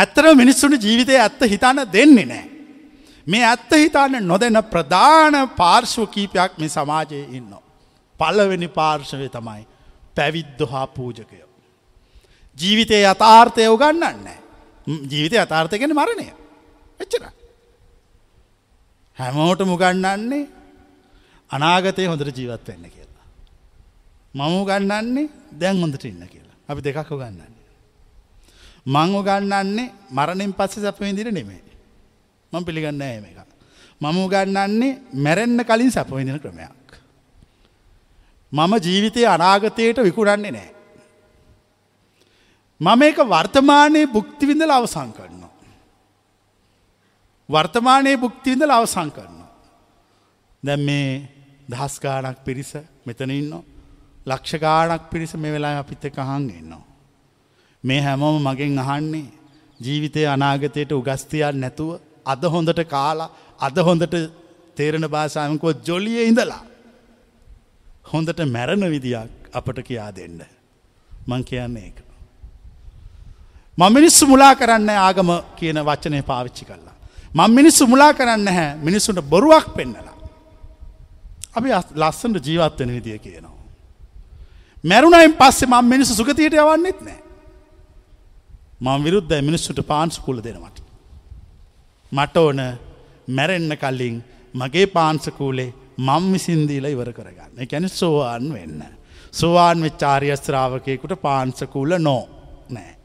ඇත්තර මිනිස්සුන ජීවිතය ඇත්ත හිතන්න දෙන්නේ නෑ. මේ ඇත්ත හිතන්න නොදැන ප්‍රධාන පාර්ශ්ව කීපයක් මේ සමාජයේ ඉන්න. පල්ලවෙනි පාර්ශවය තමයි පැවිද්ද හා පූජකය. ජීවිතය යථාර්ථය උගන්නන්න ජීවිතය අතාර්ථයගෙන මරණය එච්චර හැමෝට මුගන්නන්නේ අනාගතය හොඳට ජීවත් වෙන්න කියලා. මම උගන්නන්නේ දැන් හොඳට ඉන්න කියලා අපි දෙකක් උගන්නන්නේ. මං උගන්නන්නේ මරණින් පස්සේ සැපවිඳිර නෙමේ මං පිළිගන්න ඇම එක. මම උගන්නන්නේ මැරෙන්න්න කලින් සැපවිඳින ක්‍රමයක්. මම ජීවිතය අනාගතයට විකුරන්නේ නෑ. මම එක වර්තමානයේ බුක්තිවිඳල අවසං කරනවා. වර්තමානයේ බුක්තිවිඳල අවසං කරනවා. දැම් මේ දහස්ගානක් පිරිස මෙතන ඉන්න ලක්ෂගානක් පිරිස මේ වෙලා අපිත කහන් එන්නවා. මේ හැමෝම මගෙන් අහන්නේ ජීවිතය අනාගතයට උගස්තියක් නැතුව අද හොඳට කාලා අද හොඳට තේරණ භාෂාමකෝ ජොලිය ඉඳලා. හොඳට මැරණ විදියක් අපට කියා දෙන්න. මං කියන්නේ එක. මං මිනිස්සු මුලා කරන්න ආගම කියන වචනය පාවිච්චි කරලා. මං මිනිස්සු මුලා කරන්න හැ මිනිස්සුන්ට බොරුවක් පෙන්නලා. අපි ලස්සන්ට ජීවත්වෙන විදිය කියනවා. මැරුණයින් පස්සේ මං මිනිස්සු සුගතියට යවන්නෙත් නෑ. මං විරුද්ධ මිනිස්සුට පාන්සුකුල දෙනවට. මට ඕන මැරෙන්න කල්ලින් මගේ පාන්සකූලේ මං විසින්දීල ඉවර කරගන්න එකැන සෝවාන් වෙන්න. සෝවාන් වෙච්චාරියස්ත්‍රාවකයකුට පාන්සකූල නෝ නෑ.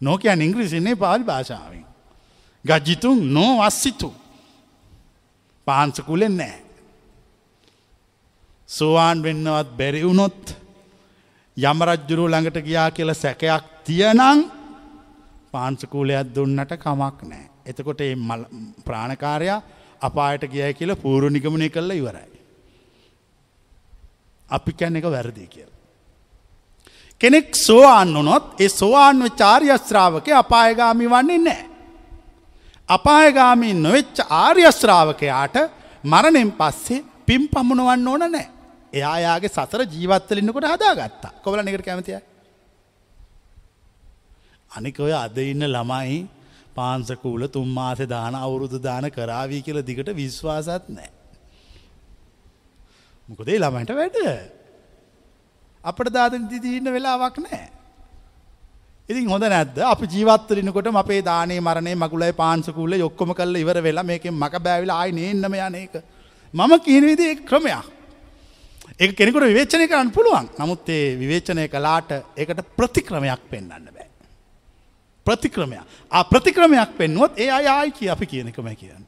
නෝකයන් ඉංග්‍රීසින්නේ පාලි භාෂාවෙන්. ගජිතුන් නෝ වස්සිතු පාන්සකුලෙන් නෑ. සෝවාන් වෙන්නවත් බැරිවුණොත් යමරජ්ජුරු ළඟට ගියා කියල සැකයක් තියනං පාන්සකූලයක් දුන්නට කමක් නෑ. එතකොට ඒ ප්‍රාණකාරයා අපායට ගිය කියල පූරු නිගමනය කල්ල ඉවරයි. අපි කැන්න එක වැරදි කියල. කෙනෙක් සෝවාන් වනොත් ඒ සෝවාන්ව චාර්යස්ත්‍රාවක අපායගාමි වන්නේ නෑ. අපායගාමී නොවෙච්ච ආර්යශ්‍රාවකයාට මරණෙන් පස්සේ පිම් පමුණවන්න ඕන නෑ. එයායාගේ සසර ජීවත්තලින්නකොට හදාගත්තා කොවල එකට කැමතිය. අනික ඔය අද ඉන්න ළමයි පාන්සකූල තුම්මාස දාන අවුරුදු දාන කරාවී කියල දිගට විශ්වාසත් නෑ. මොකදේ ළමයිට වැඩ අපට දාද දිදින්න වෙලාවක් නෑ. ඉතින් හොඳ නැද්ද අපි ජීවත්තරනකොට අපේ දානේ මරණය මකුලයි පාන්සකූල යොක්කොම කල්ල ඉවර වෙලා මේක මක බෑවිලා ආයි නේන්නම යන එක. මම කියනවිදි ක්‍රමයක්. ඒ කෙනෙකුට විවේචනය කරන්න පුළුවන් නමුත් ඒ විවේචනය කලාට ඒකට ප්‍රතික්‍රමයක් පෙන්න්න බෑ. ප්‍රතික්‍රමයක් ප්‍රතික්‍රමයක් පෙන්වොත් ඒ අයයි කිය අපි කියනකම කියන්න.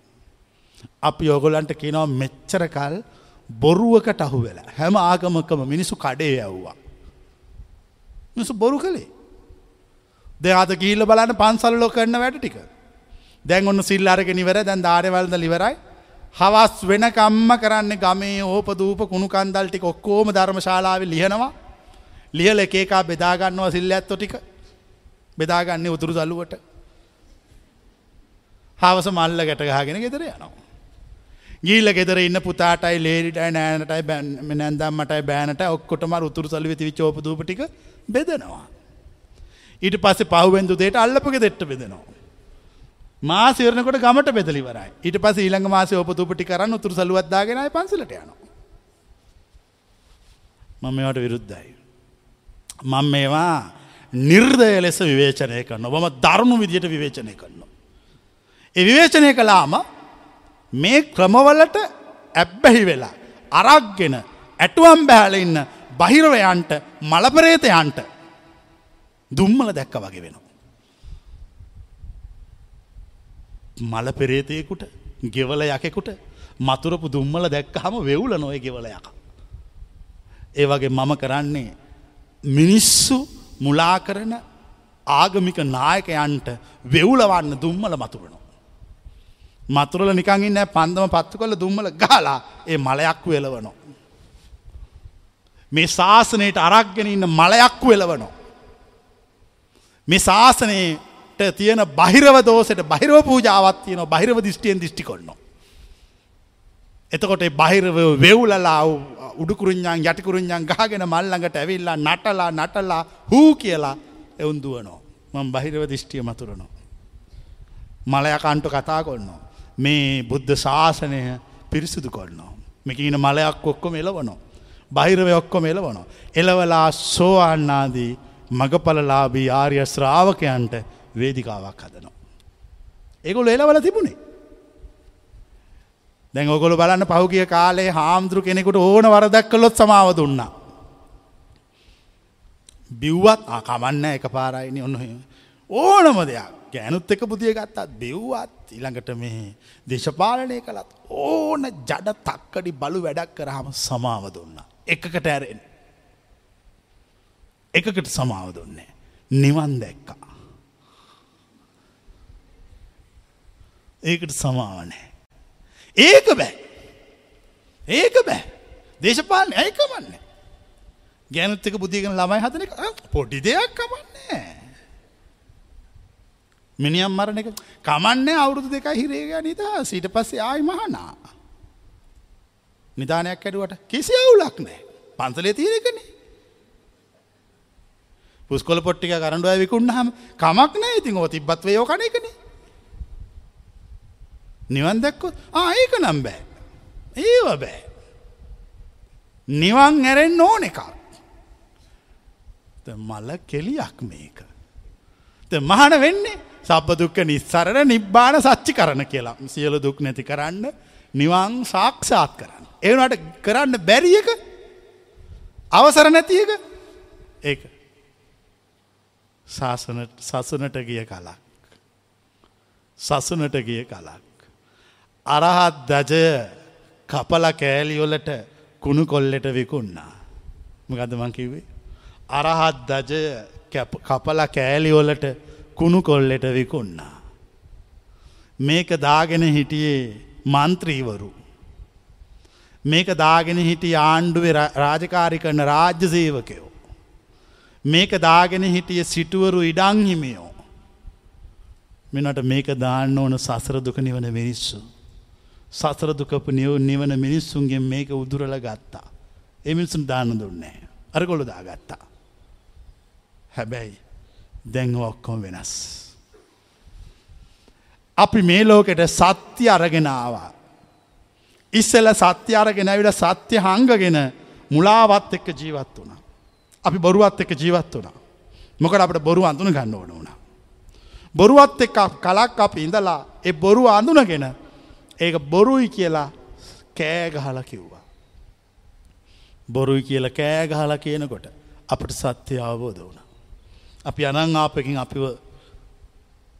අපි යෝගොලන්ට කියනවා මෙච්චරකල් බොරුවකට අහු වෙලා හැම ආගමකම මිනිසු කඩේ ඇව්වා. මිනිසු බොරු කළේ. දෙයාත ගීල්ල බලන්න පන්සල්ලෝ කරන්න වැඩ ටික. දැන් ඔන්න සිල්ලාරක නිවර දැන් ධාරවල්ද ලිවරයි. හවස් වෙනකම්ම කරන්න ගමේ ඕප දූප කුණු කන්දල් ටික ඔක්කෝම ධර්මශාලාව ලියනවා. ලියල එකේකා බෙදාගන්නවා සිල්ල ඇත්තො ටික බෙදාගන්නේ උතුරු දල්ලුවට. හවස මල්ල ගැටගාගෙන ගෙදර යනවා. ගීල ගෙදර ඉන්න පුතාටයි ලේරිටයි නෑනටයි බැන් නැන්දම්මටයි බෑනට ඔක්කොටම උතුරු සල්ලි වෙතිවි චෝපදූපටික බෙදනවා. ඊට පස්සේ පහුවෙන්දු දේට අල්ලපක දෙට්ට බෙදෙනවා. මාසිවරනකොට ගමට බෙදලිවරයි ඊට පස ඊළඟ මාස ඔපතුපටි කරන්න උතුර සලුවත්දාගෙනයි පන්සලට යන. මම මේවට විරුද්ධයි. මං මේවා නිර්දය ලෙස විවේචනය කරන්න ඔබම දරුණු විදියට විවේචනය කරන්න. ඒ විවේචනය කලාම මේ ක්‍රමවලට ඇබ්බැහි වෙලා අරක්ගෙන ඇටුවම් බෑල ඉන්න බහිරවයන්ට මලපරේතයන්ට දුම්මල දැක්ක වගේ වෙනවා. මල පෙරේතයකුට ගෙවල යකෙකුට මතුරපු දුම්මල දැක්ක හම වෙවුල නොය ගෙවල යක. ඒ වගේ මම කරන්නේ මිනිස්සු මුලා කරන ආගමික නායකයන්ට වෙවුලවන්න දුම්මල මතුරනවා. මතුරල නිකංගන්න පන්දම පත්තු කළ දුම්මල ගාලා ඒ මලයක්කු එලවනෝ. මේ ශාසනයට අරක්ගෙන ඉන්න මලයක්කු එලවනෝ. මේ ශාසනයට තියෙන බහිරව දෝසට බහිරව පූජාවත් තියන බහිරව දිිෂ්ටියෙන් දිිෂ්ටි කොන්න. එතකොට බහිරව වෙවුලලා උඩුකුරුඥන් යටිකුරුඥන් ගාගෙන මල්ලඟට ඇවිල්ලා නටලා නටලා හූ කියලා එවුන්දුවනෝ මං බහිරව දිිෂ්ටිය මතුරනවා. මලයකන්ට කතා කොන්නවා. මේ බුද්ධ ශාසනය පිරිසිදු කොන්නවා. මෙකීන මලයක් ඔක්කොම එලවනෝ. බහිරව ඔක්කොම එලවනෝ. එලවලා සෝවාන්නාදී මගපලලාබී ආර්ය ශ්‍රාවකයන්ට වේදිකාවක් හදනවා. ඒගොල එලවල තිබුණේ. දැන් ඔගොල බලන්න පහුගිය කාලේ හාමුදුරු කෙනෙකුට ඕන වරදක් කළොත් සමාව දුන්න. බිව්වත් ආකමන්න එක පාරයිනි ඔන්න ඕනම දෙයක් ගෑනුත් එක පුතිය ගත්තත් බෙව්වත් ඊළඟට මේ දේශපාලනය කළත් ඕන ජඩ තක්කඩි බලු වැඩක් කරහම සමාව දුන්න. එකකට ඇරෙන්. එකකට සමාව දුන්නේ. නිවන් දැක්කා. ඒකට සමාවනෑ. ඒක බෑ. ඒක බෑ. දේශපාලන ඇයිකමන්නේ. ගැනුත් එක බුද්ධිගෙන ළමයි හදන එක පොඩි දෙයක් කමන්නේ. මිනිියම් මරණ එක කමන්නේ අවුරුදු දෙක හිරේග නිදා සිට පස්සේ ආයි මහනා. නිධානයක් ඇඩුවට කිසි අවුලක් නෑ පන්සලේ තීරකනේ. පුස්කොල පොට්ටික කරඩුව විකුණහම කමක් නෑ ඉතින් ඕ තිබත් වයෝ කන එකන නිවන් දැක්කොත් ආඒක නම් බෑ. ඒව බෑ. නිවන් ඇරෙන් ඕන එකක්. මල්ල කෙලියක් මේක. මහන වෙන්නේ සබ්බදුක්ක නිස්සරණ නිබ්බාන සච්චි කරන කියලා. සියලු දුක් නැති කරන්න නිවන් සාක්ෂාත් කරන්න. ඒනට කරන්න බැරිියක අවසර නැතියක ඒක. සසනට ගිය කලක්. සසනට ගිය කලක්. අරහත් දජය කපල කෑලියොලට කුණු කොල්ලෙට විකුන්නා. මගද මං කිවේ. අරහත් දජය කපල කෑලියොලට කුණු කොල්ලෙට විකුන්නා. මේක දාගෙන හිටියේ මන්ත්‍රීවරු. මේක දාගෙන හිටිය ආණ්ඩුවේ රාජකාරි කරන රාජ්‍ය සේවකයෝ. මේක දාගෙන හිටිය සිටුවරු ඉඩංහිමියෝ. මෙනට මේක දාන්න ඕන සසර දුක නිවන මිනිස්සු. සසර දුකපු නිව නිවන මිනිස්සුන්ගේ මේක උදුරල ගත්තා. එමිනිසුන් දාන්න දුන්නේ. අරගොලු දාගත්තා. හැබැයි දැං ඔක්කොම වෙනස්. අපි මේ ලෝකෙට සත්‍ය අරගෙනාවා. ඉස්සෙල්ල සත්‍ය අරගෙන ඇවිට සත්‍ය හංගගෙන මුලාවත් එක්ක ජීවත් වුණ. අපි බොරුවත් එක්ක ජීවත් වුණ. මොකට අපට බොරු අඳුන ගන්න ඕන වුණ. බොරුවත් එක්ක කලක් අප ඉඳලා එ බොරු අඳුනගෙන ඒක බොරුයි කියලා කෑගහල කිව්වා. බොරුයි කියල කෑගහල කියනකොට අපට සත්‍ය අවබෝධ වුණ. අපි අනංආපකින් අපිව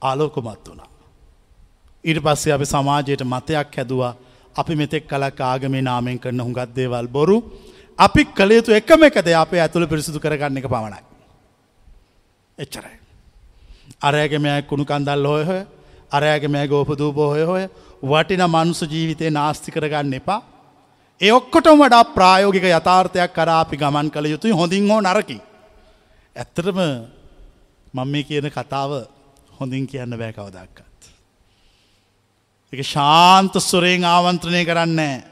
ආලෝකොමත් වුණා. ඊට පස්සේ අපි සමාජයට මතයක් හැදවා අපි මෙතෙක් කලක් ආගමේ නාමෙන් කරන හුඟත් දේවල් බොරු අපි කළ යුතු එකම එකද අපේ ඇතුළ පිරිසිදු කරගන්න එක පමණයි. එච්චරයි. අරෑගමෑ කුණු කන්දල් හොය හොය අරෑගමෑ ගෝපදූ බොහොය හොය වටින මනුස ජීවිතය නාස්ති කරගන්න එපා. ඒ ඔක්කොටම වඩා ප්‍රායෝගික යථාර්ථයක් කර අපි ගමන් කළ යුතුයි හොඳින් හෝ නරකි. ඇත්තරම මං මේ කියන කතාව හොඳින් කියන්න බෑ කවදක්කත්. එක ශාන්ත ස්වරයෙන් ආමන්ත්‍රණය කරන්නේ.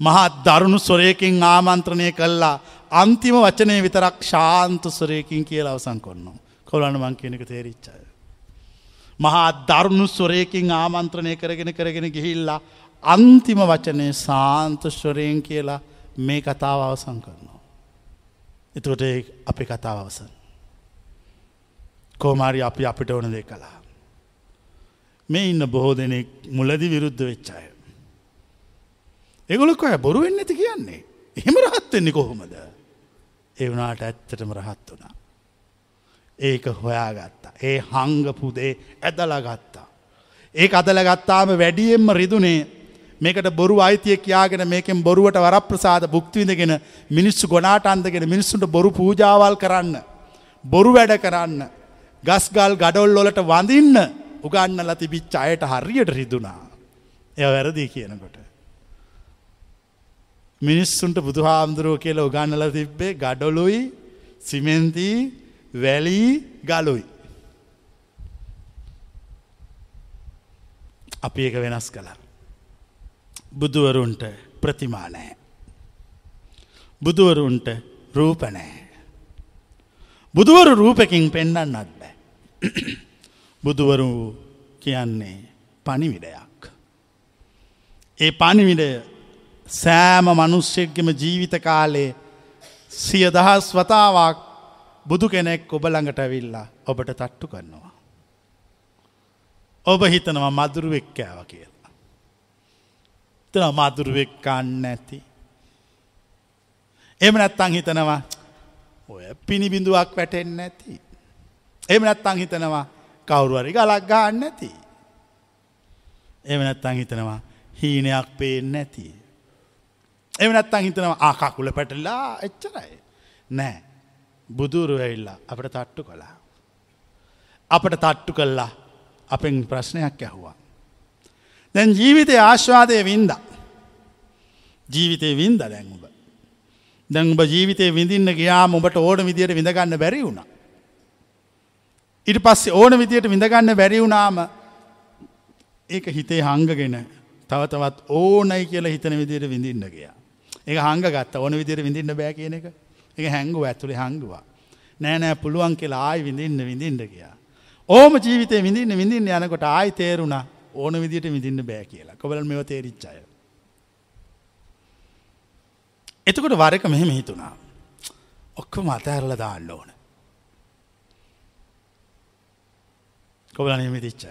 මහත් දරුණු ස්වරයකින් ආමන්ත්‍රණය කල්ලා අන්තිම වචනය විතරක් ශාන්ත ස්වරයකින් කියලා අවසං කොන්න කොලන්න මං කියනක තේරිච්චාය. මහා දරුණු ස්වරයකින් ආමන්ත්‍රණය කරගෙන කරගෙන ගිහිල්ලා අන්තිම වචනය සාන්තශ්වරයෙන් කියලා මේ කතාව අවසං කරනවා. එතුට අපි කතාව අවසන්. කෝමාරි අපි අපිට ඕන දෙ කලා. මේ ඉන්න බොහෝ දෙනෙක් මුලදි විරුද්ධ වෙච්චාය. එගොලොක් අය බොරුවෙන් ඇති කියන්නේ. එහෙම රහත්වෙන්නේ කොහොමද. එවනාට ඇත්තටම රහත් වනා. ඒක හොයාගත්තා. ඒ හංගපුදේ ඇදල ගත්තා. ඒ අදල ගත්තාම වැඩියෙන්ම රිදුනේ මේකට බොරු අයිතිය කියාගෙන මේකෙන් බොරුවට වරප්‍රසාද බුක්තිවිඳගෙන මිනිස්සු ගොනාට අන්දගෙන මිනිස්සුන්ට බොරු පූජාවල් කරන්න. බොරු වැඩ කරන්න. ගස්ගල් ගඩොල් ලොලට වඳින්න උගන්නල තිබිච්ච අයට හරියට රිදුනා. එය වැරදිී කියනකොට. මිනිස්සුන්ට බුදු හාමුදුරුව කියල උගන්නල තිබ්බේ ගඩොලුයි සිමෙන්තිී වැලී ගලුයි. අපි ඒක වෙනස් කළ. බුදුවරුන්ට ප්‍රතිමානෑ. බුදුවරුන්ට රූපනෑ. බුදුවරු රූපකින් පෙන්න්නන්නත් බෑ. <clears throat> බුදුවරු කියන්නේ පනිවිඩයක්. ඒ පනිවිඩය සෑම මනුෂ්‍යයක්ගම ජීවිත කාලේ සිය දහස් වතාවක් බුදු කෙනෙක් ඔබ ළඟට ඇවිල්ලා ඔබට තට්ටු කරනවා. ඔබ හිතනවා මදුරුවෙක් කෑව කියලා. තන මදුරුවෙක් කන්න ඇති. එම නැත්තං හිතනවා ඔය පිණිබිඳුවක් වැටෙන් ඇති. එම නැත්තං හිතනවා කවුරුවරි ගලක් ගන්න ඇති. එම නැත්තං හිතනවා හීනයක් පේෙන් නැති. එම නැත්තං හිතනවා ආකාකුල පැටල්ලා එච්චරයි. නෑ බුදුරු ඇවිල්ලා අපට තට්ටු කළා. අපට තට්ටු කල්ලා අපෙන් ප්‍රශ්නයක් ඇහුවා. දැන් ජීවිතය ආශ්වාදය වින්ද. ජීවිතය වින්ද දැන්උබ. දැන්ඹ ජීවිතය විඳින්න ගයා ඔබට ඕන විදියට විඳගන්න බැරි වුණ. ඉට පස්සේ ඕන විදියට විඳගන්න බැරි වුණාම ඒක හිතේ හංගගෙන තවතවත් ඕනයි කියලා හිතන විදියට විඳින්න ගියා. ඒ හංග ගත්ත ඕන විදියට විඳින්න බෑ කියන එක එක හැංගුව ඇතුළේ හංගුවා. නෑනෑ පුළුවන් කියලා ආයි විඳින්න විඳින්ට කියා. ඕම ජීවිතය විඳින්න විඳින්න යනකොට ආයි තේරුණ ඕන විදිට විඳින්න බෑ කියලා කොබල මෙව තේරිච්චය. එතකොට වරක මෙහෙම හිතුනා. ඔක්කොම අතඇරල දාන්න ඕන. කොබල නිමිතිච්චය.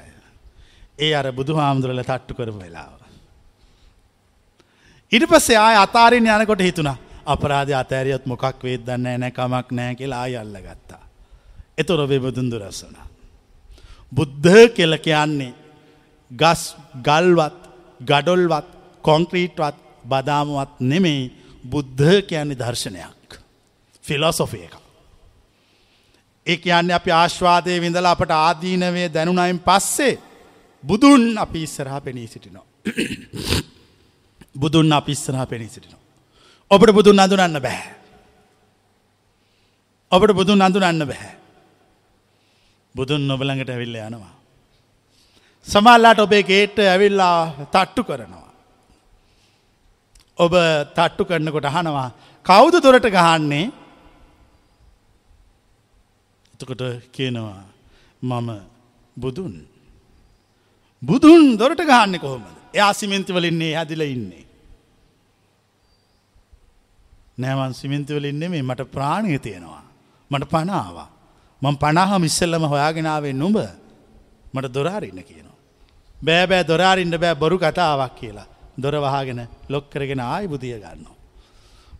ඒ අර බුදු හාමුදුරල තට්ටු කරපු වෙලාව. ඉට පස්සේ ආය අතාරින් යනකොට හිතුනා අපරාධ අතෑරියොත් මොකක් වේද දන්න නෑ කමක් නෑ කියලා අයල්ල ගත්තා. එතොර වෙබදුන්දු රස්සන. බුද්ධ කෙල කියන්නේ ගස් ගල්වත් ගඩොල්වත් කොංක්‍රීට්වත් බදාමුවත් නෙමෙයි බුද්ධ කියන්නේ දර්ශනයක්. ෆිලොසොෆය එක. ඒ කියන්නේ අපි ආශ්වාදය විඳලා අපට ආදීනවේ දැනුනයින් පස්සේ බුදුන් අපි ඉස්සරහා පෙනී සිටිනවා. <coughs> බුදුන් අපිස්සනා පෙනී සිටිනවා. ඔබට බුදුන් අඳුනන්න බැහැ. ඔබට බුදුන් අඳුනන්න බැහැ. බුදුන් නොබලඟට ඇවිල්ල යනවා. සමල්ලාට ඔබේ ගේට ඇවිල්ලා තට්ටු කරනවා. ඔබ තට්ටු කරන්නකොට අහනවා කෞුද දොරට ගහන්නේ එතකොට කියනවා මම බුදුන්. බුදුන් දොරට ගහන්න කොහොමද එයා සිමෙන්තිවලින්නේ හැදිල ඉන්නේ. නෑවන් සිමින්තිවලින්නේ මේ මට ප්‍රාණය තියෙනවා. මට පනාවා. මං පනාහම ඉස්සල්ලම හොයාගෙනාවේ නුඹ මට දොරාරන්න කියනවා. බෑබෑ දොරාරින්ට බෑ බොරු කතාවක් කියලා දොර වහගෙන ලොක් කරගෙන ආයි බුදිය ගන්න.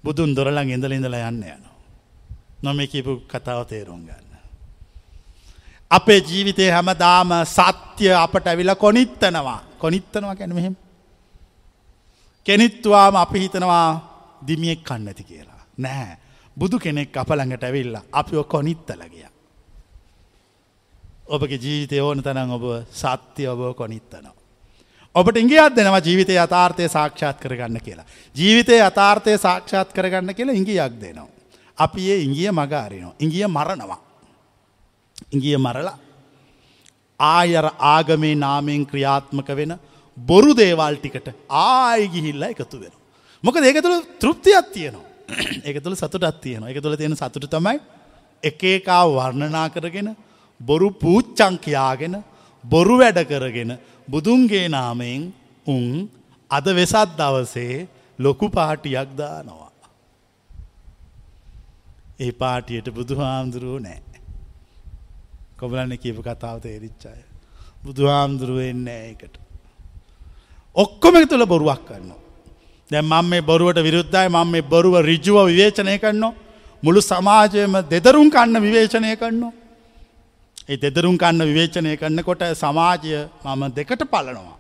බුදුන් දොරලං ඉඳල ඉඳල යන්න යන. නොම කිපු කතාව තේරුම් ගන්න. අපේ ජීවිතය හැමදාම සත්‍ය අපට ඇවිල කොනිත්තනවා කොනිත්තනවා කැන මෙහෙම. කෙනිත්වාම අපි හිතනවා දිමියෙක් කන්න ඇති කියලා. නෑ බුදු කෙනෙක් අප ළඟට ඇවිල්ල අපිෝ කොනිත්තල ගිය. ඔබගේ ජීවිතය ඕන තනං ඔබ සත්‍ය ඔබ කොනිත්තනවා. ඔබට ඉංගියත් දෙනවා ජීවිතය අතාර්ථය සාක්ෂාත් කරගන්න කියලා. ජීවිතය අතාර්ථය සාක්ෂාත් කරගන්න කියලා ඉංගියක් දෙනවා. අපි ඒ ඉංගිය මගාරිනවා. ඉංගිය මරණවා. ඉංගිය මරලා ආයර ආගමේ නාමයෙන් ක්‍රියාත්මක වෙන බොරු දේවල් ටිකට ආය ගිහිල්ල එකතු වෙන. මොක ඒක තුළ තෘප්තියක් තියෙනවා. <clears throat> එක තුළ සතුටත් තියෙනවා එක තුළ තියෙන සතුට තමයි එක එකා වර්ණනා කරගෙන බොරු පූච්චං කියාගෙන බොරු වැඩ කරගෙන බුදුන්ගේ නාමයෙන් උන් අද වෙසත් දවසේ ලොකු පාටියක් දානවා. ඒ පාටියට බුදු හාමුදුරුව නෑ. කොබලන්න කියපු කතාව තේරිච්චාය. බුදු හාමුදුරුව එන්නේ එකට. ඔක්කොම තුළ බොරුවක් කරනවා. දැ මම මේ බොරුවට විරුද්ධයි මම මේ බොරුව රිජුව විවේචනය කරනවා. මුළු සමාජයම දෙදරුම් කන්න විවේචනය කරනවා. ඒ දෙදරුම් කන්න විවේචනය කරන්නකොට සමාජය මම දෙකට පලනවා.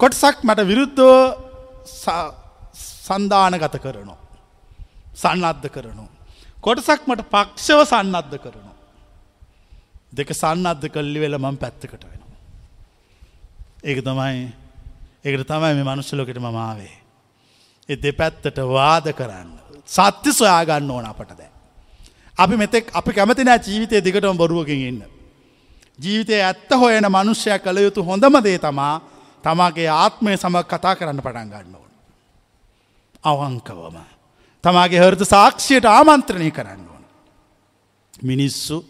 කොටසක් මට විරුද්ධෝ සන්ධානගත කරනවා. සන්නද්ධ කරනවා. කොටසක් මට පක්ෂව සන්නද්ධ කරනවා. දෙක සන්නද්ධ කල්ලි වෙල මං පැත්තකට වෙනවා. ඒක තමයි ඒකට තමයි මේ මනුස්සලෝකට මමාවේ. එ දෙපැත්තට වාද කරන්න. සත්‍ය සොයාගන්න ඕන අපට දැ. අපි මෙතෙක් අපි කැමති නෑ ජීවිතය දිගටම බොරුවකින් ඉන්න. ජීවිතය ඇත්ත හොයන මනුෂ්‍යය කළ යුතු හොඳම දේ තමා තමාගේ ආත්මය සම කතා කරන්න පටන් ගන්න ඕන. අවංකවම. තමාගේ හෘද සාක්ෂියට ආමන්ත්‍රණය කරන්න ඕන. මිනිස්සු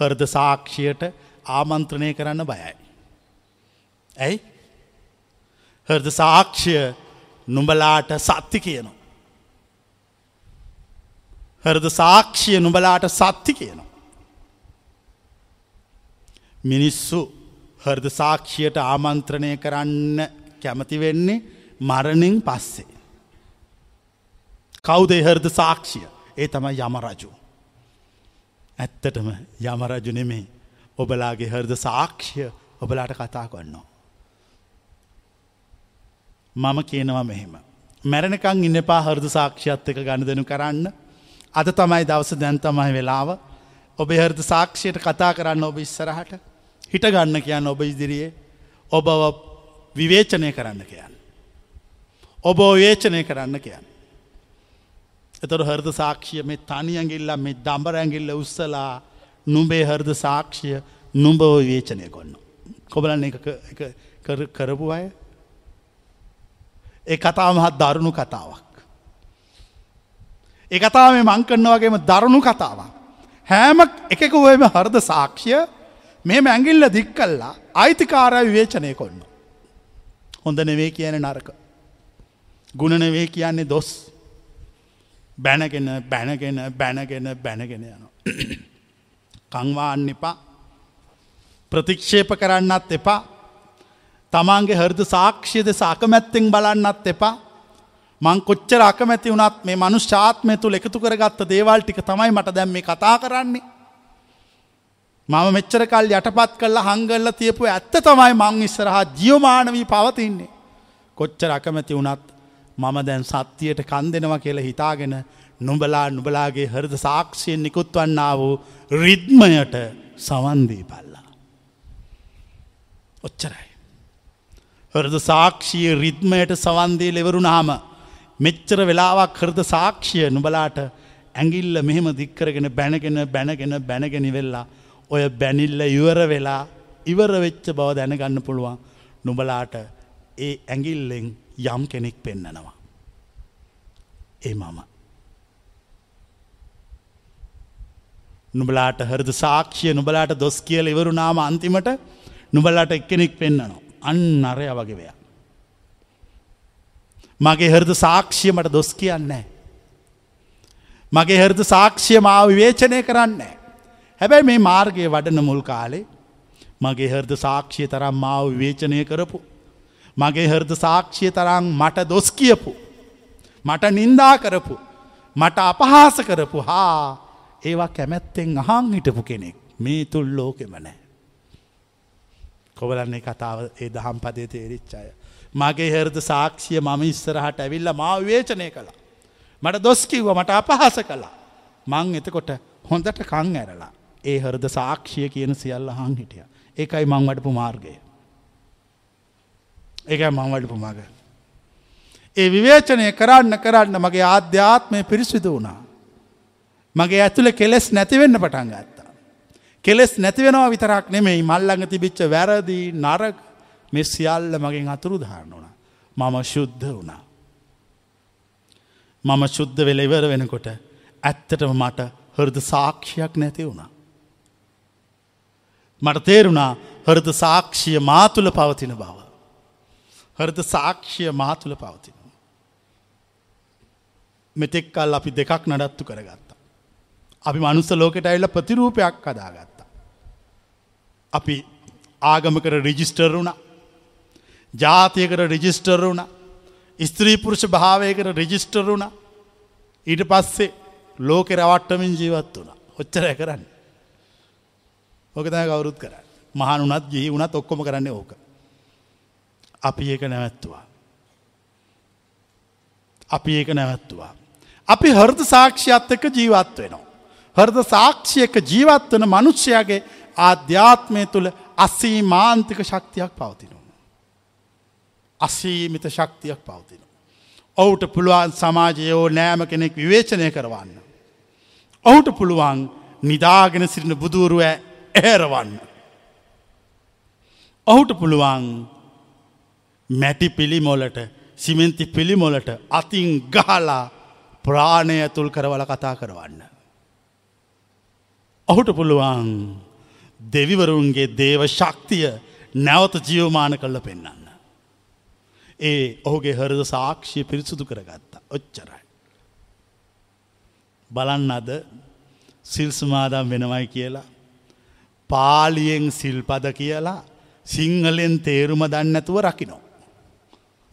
හර්ද සාක්ෂියට ආමන්ත්‍රණය කරන්න බයයි. ඇයි? හර්ද සාක්ෂය නුඹලාට සත්ති කියනවා. හරද සාක්ෂිය නුබලාට සත්ති කියනවා. මිනිස්සු හර්ද සාක්ෂියට ආමන්ත්‍රණය කරන්න කැමති වෙන්නේ මරණින් පස්සේ. කෞදේ හර්ද සාක්ෂිය ඒ තමයි යමරජු. ඇත්තටම යමරජු නෙමේ ඔබලාගේ හර්ද සාක්ෂිය ඔබලාට කතා කොන්නවා. මම කියනවා මෙහෙම. මැරණකං ඉන්න පා හර්ද සාක්ෂියත් එක ගණ දෙනු කරන්න අද තමයි දවස දැන් තමයි වෙලාව ඔබ හර්ද සාක්ෂයට කතා කරන්න ඔබ ඉස්සරහට හිට ගන්න කියන්න ඔබ ඉදිරියේ ඔබ විවේචනය කරන්න කියන්න. ඔබ වේචනය කරන්න කියන්න. එතොට හර්ද සාක්ෂිය මේ තනියගිල්ල මේ දම්බරඇගිල්ල උත්සලා නුඹේ හර්ද සාක්ෂිය නුඹව වේචනය කොන්න. කොබලන්න එක කරපු අය ඒ කතා මහත් දරුණු කතාවක්. ඒ කතාව මේ මං කරන්න වගේම දරුණු කතාවක්. හෑම එකකුවම හරද සාක්ෂිය මේ මැංගිල්ල දික් කල්ලා අයිතිකාරය විවේචනය කොන්න. හොඳ නෙවේ කියන නරක. ගුණනවේ කියන්නේ දොස් බැනගෙන බැනගෙන බැනගෙන බැනගෙන යන. <clears throat> කංවාන්න එපා ප්‍රතික්ෂේප කරන්නත් එපා තමන්ගේ හරද සාක්ෂියද සාකමැත්තෙන් බලන්නත් එපා මං කොච්චර අකමැති වුණත් මේ මනු ශාත්මය තුළ එකතු කරගත්ත දේවල් ටික තමයි මට දැම් මේ කතා කරන්නේ. මම මෙච්චර කල් යටපත් කල්ල හංගල්ල තියපු ඇත්ත තමයි මං ඉස්සරහා ජියෝමානවී පවතින්නේ. කොච්චර අකමැති වුණත් මම දැන් සත්‍යයට කන් දෙනවා කියලා හිතාගෙන නුඹලා නුබලාගේ හරද සාක්ෂයෙන් නිකුත් වන්නා වූ රිද්මයට සවන්දී පල්ලා. ඔච්චරයි. හරද සාක්ෂිය රිද්මයට සවන්දේ ලෙවරුනාම මෙච්චර වෙලාවක් හරද සාක්ෂිය නුබලාට ඇඟිල්ල මෙහෙම දික්කරගෙන බැනගෙන බැනගෙන බැනගෙන වෙල්ලා ඔය බැනිල්ල ඉවර වෙලා ඉවර වෙච්ච බව දැනගන්න පුළුවන් නුබලාට ඒ ඇඟිල්ලෙන් යම් කෙනෙක් පෙන්නනවා. ඒ මම. නුබලාට හරද සාක්ෂිය නුබලාට දොස් කියල ඉවරුනාම අන්තිමට නුබලාට එක්කෙනෙක් පෙන්න්නනවා. අන්න අරය වගේවයා. මගේ හරද සාක්ෂිය මට දොස් කියන්නේ. මගේ හරද සාක්ෂිය මාව විවේචනය කරන්නේ. හැබැයි මේ මාර්ගය වඩන මුල් කාලේ මගේ හර්ද සාක්ෂිය තරම් මාව විවේචනය කරපු. මගේ හර්ද සාක්ෂිය තරම් මට දොස් කියපු. මට නින්දා කරපු. මට අපහාස කරපු හා ඒවා කැමැත්තෙන් අහං හිටපු කෙනෙක් මේ තුල් ලෝකෙම නෑ. කොවලන්නේ කතාව ඒ දහම් පදේ තේරිච්චාය. මගේ හරද සාක්ෂිය මම ඉස්සරහට ඇවිල්ල මාව වේචනය කළා. මට දොස්කිව්ව මට අපහස කළා. මං එතකොට හොඳට කං ඇරලා ඒ හරද සාක්ෂිය කියන සියල්ල හං හිටිය. ඒකයි මං වඩපු මාර්ගය. ඒකයි මං වඩපු මග. ඒ විවේචනය කරන්න කරන්න මගේ ආධ්‍යාත්මය පිරිසිදු වුණා. මගේ ඇතුළ කෙලෙස් නැතිවෙන්න පටන් ගත්තා. කෙලෙස් නැතිවෙනවා විතරක් නෙමෙයි මල්ලඟ තිබිච්ච වැරදි නරක මෙ සියල්ල මගෙන් අතුරු දාන්න වුණ. මම ශුද්ධ වුණා. මම ශුද්ධ වෙල ඉවර වෙනකොට ඇත්තටම මට හෘද සාක්ෂයක් නැති වුණා. මට තේරුණා හෘද සාක්ෂිය මාතුළ පවතින බව. හෘද සාක්ෂිය මාතුළ පවතින. මෙතෙක්කල් අපි දෙකක් නඩත්තු කරගත්තා. අපි මනුස්ස ලෝකෙට ඇල්ල ප්‍රතිරූපයක් කදාගත්තා. අපි ආගමකර රිජිස්ටර් වුණ ජාතියකට රිජිස්ටර් වුණ ස්ත්‍රීපුරුෂ භාවයකට රිජිස්ටර් වුණ ඊට පස්සේ ලෝකෙ රවට්ටමින් ජීවත් වුණ ඔච්චරය කරන්න. ඕක තැ කවුරුත් කර මහන් වනත් ජී වුණත් ඔක්කොම කරන්නේ ඕක. අපි ඒක නැවැත්තුවා. අපි ඒක නැවැත්තුවා. අපි හර්ද සාක්ෂියත් එක්ක ජීවත් වෙනවා. හර්ද සාක්ෂියක ජීවත් වන මනුෂ්‍යයාගේ ආධ්‍යාත්මය තුළ අස්සී මාන්තික ශක්තියක් පවතිනවා. අසීමිත ශක්තියක් පවතින. ඔවුට පුළුවන් සමාජයෝ නෑම කෙනෙක් විවේචනය කරවන්න. ඔහුට පුළුවන් නිදාගෙන සිටින බුදුරුව ඇරවන්න. ඔහුට පුළුවන් මැටි පිළිමොලට සිමෙන්ති පිළිමොලට අතින් ගහලා ප්‍රාණය ඇතුල් කරවල කතා කරවන්න. ඔහුට පුළුවන් දෙවිවරුන්ගේ දේව ශක්තිය නැවත ජියවමාන කල්ල පෙන්න්න. ඒ ඔහුගේ හරද සාක්ෂිය පිරිසුදු කරගත්තා ඔච්චරයි. බලන්න අද සිල්සුමාදම් වෙනවයි කියලා. පාලියෙන් සිල්පද කියලා සිංහලෙන් තේරුම දන්නඇතුව රකිනෝ.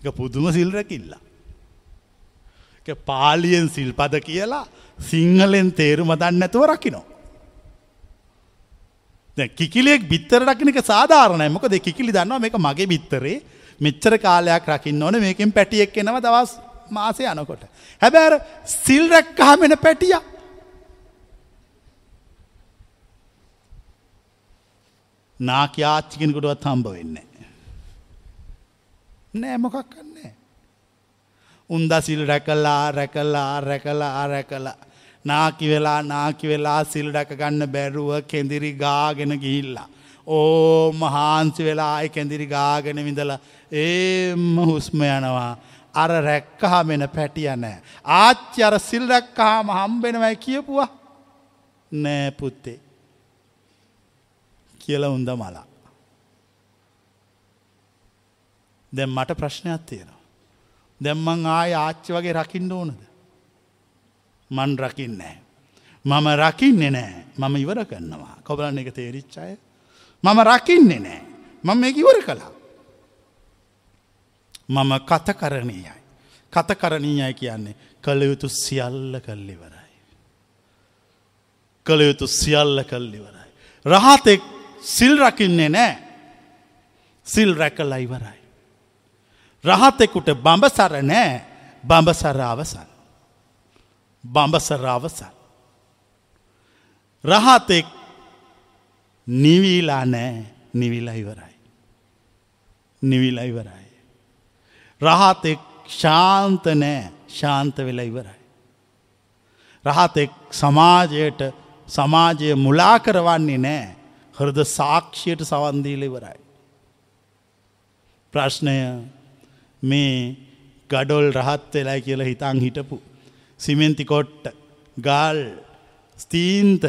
පුදුම සිල්රකිල්ලා. පාලියෙන් සිල්පද කියලා සිංහලෙන් තේරුම දන්නඇතුව රකිනෝ. කිකිලෙක් බිත්තර රකිනක සාධාරණය මොකද කිකිලි දන්නවා මේක මගේ බිත්තරේ මෙච්චර කාලයක් රකින්න ඕන මේකින් පැටියෙක් එෙනව දවස් මාසය යනකොට. හැබැර සිල් රැක්කහමෙන පැටිය. නාක ආච්චිකෙනකොටවත් හම්බ වෙන්න. නෑ මොකක් කන්නේ. උන්ද සිල් රැකල්ලා රැකල්ලා රැකලා රැකලා නාකි වෙලා නාකි වෙලා සිල් රැක ගන්න බැරුව කෙදිරි ගාගෙන ගිහිල්ලා. ඕ මහන්සි වෙලා අය කෙදිරි ගාගෙන විඳලා ඒම හුස්ම යනවා අර රැක්කහා මෙන පැටිය නෑ. ආච්චි අර සිල් රැක්කහාම හම්බෙනවයි කියපුවා නෑ පුත්තේ කියල උන්ද මලා. දැම් මට ප්‍රශ්නයක් තියෙනවා. දැම්මං ආය ආච්චි වගේ රකිින්ඩ ඕනද. මන් රකින්නෑ. මම රකින්නේ නෑ මම ඉවර කරන්නවා කොබලන්න එක තේරිච්චාය. මම රකින්නේ නෑ මම මේ ඉවර කලා. මම කතකරණීයයි. කතකරණීයයි කියන්නේ කළයුතු සියල්ල කල්ලිවරයි. කළයුතු සියල්ල කල්ලිවරයි. රහතෙක් සිල් රකින්නේ නෑ සිල් රැකල ඉවරයි. රහතෙකුට බඹසර නෑ බඹසර අවසන්. බඹසර අවසන්. රහතෙක් නිවීලා නෑ නිවිලා ඉවරයි. නිවිලා ඉවරයි. රහතෙක් ශාන්ත නෑ ශාන්ත වෙලා ඉවරයි. රහතෙක් සමාජයට සමාජය මුලා කරවන්නේ නෑ හෘද සාක්ෂයට සවන්දීල ඉවරයි. ප්‍රශ්නය මේ ගඩොල් රහත් වෙලා කියලා හිතන් හිටපු. සිමෙන්තිකොට්ට ගල් ස්තීන්ත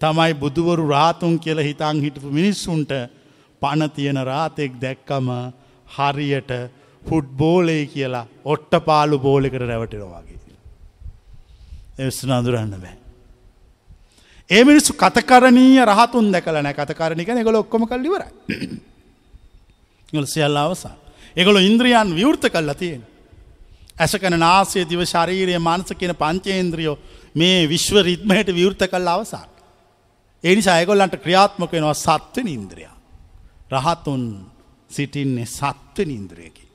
තමයි බුදුවරු රාතුන් කියල හිතන් හිටපු මිනිස්සුන්ට පණ තියෙන රාතෙක් දැක්කම හරියට ෆුඩ්බෝලේ කියලා ඔට්ට පාලු බෝලෙකට රැවටෙනවාගේ. එස්න අඳුරන්න බෑ. ඒ මිනිස්සු කතකරණීය රහතුන් දැකල නෑ කතකරණික ගොල ඔක්කොම කල්ලිවර <clears throat> ගොල සියල්ල අවසා. එගොල ඉන්ද්‍රියන් විවෘත කල්ලා තියෙන. ඇසකන නාසය දිව ශරීරය මානස කියන පංචේන්ද්‍රියෝ මේ විශ්ව රිත්මයට විවෘත කල් අවසා. එනිසා ඇගොල්ලන්ට ක්‍රියාත්මක වෙනවා සත්ව ඉන්ද්‍රිය. රහතුන් සිටින්නේ සත්ව ඉන්ද්‍රියකි.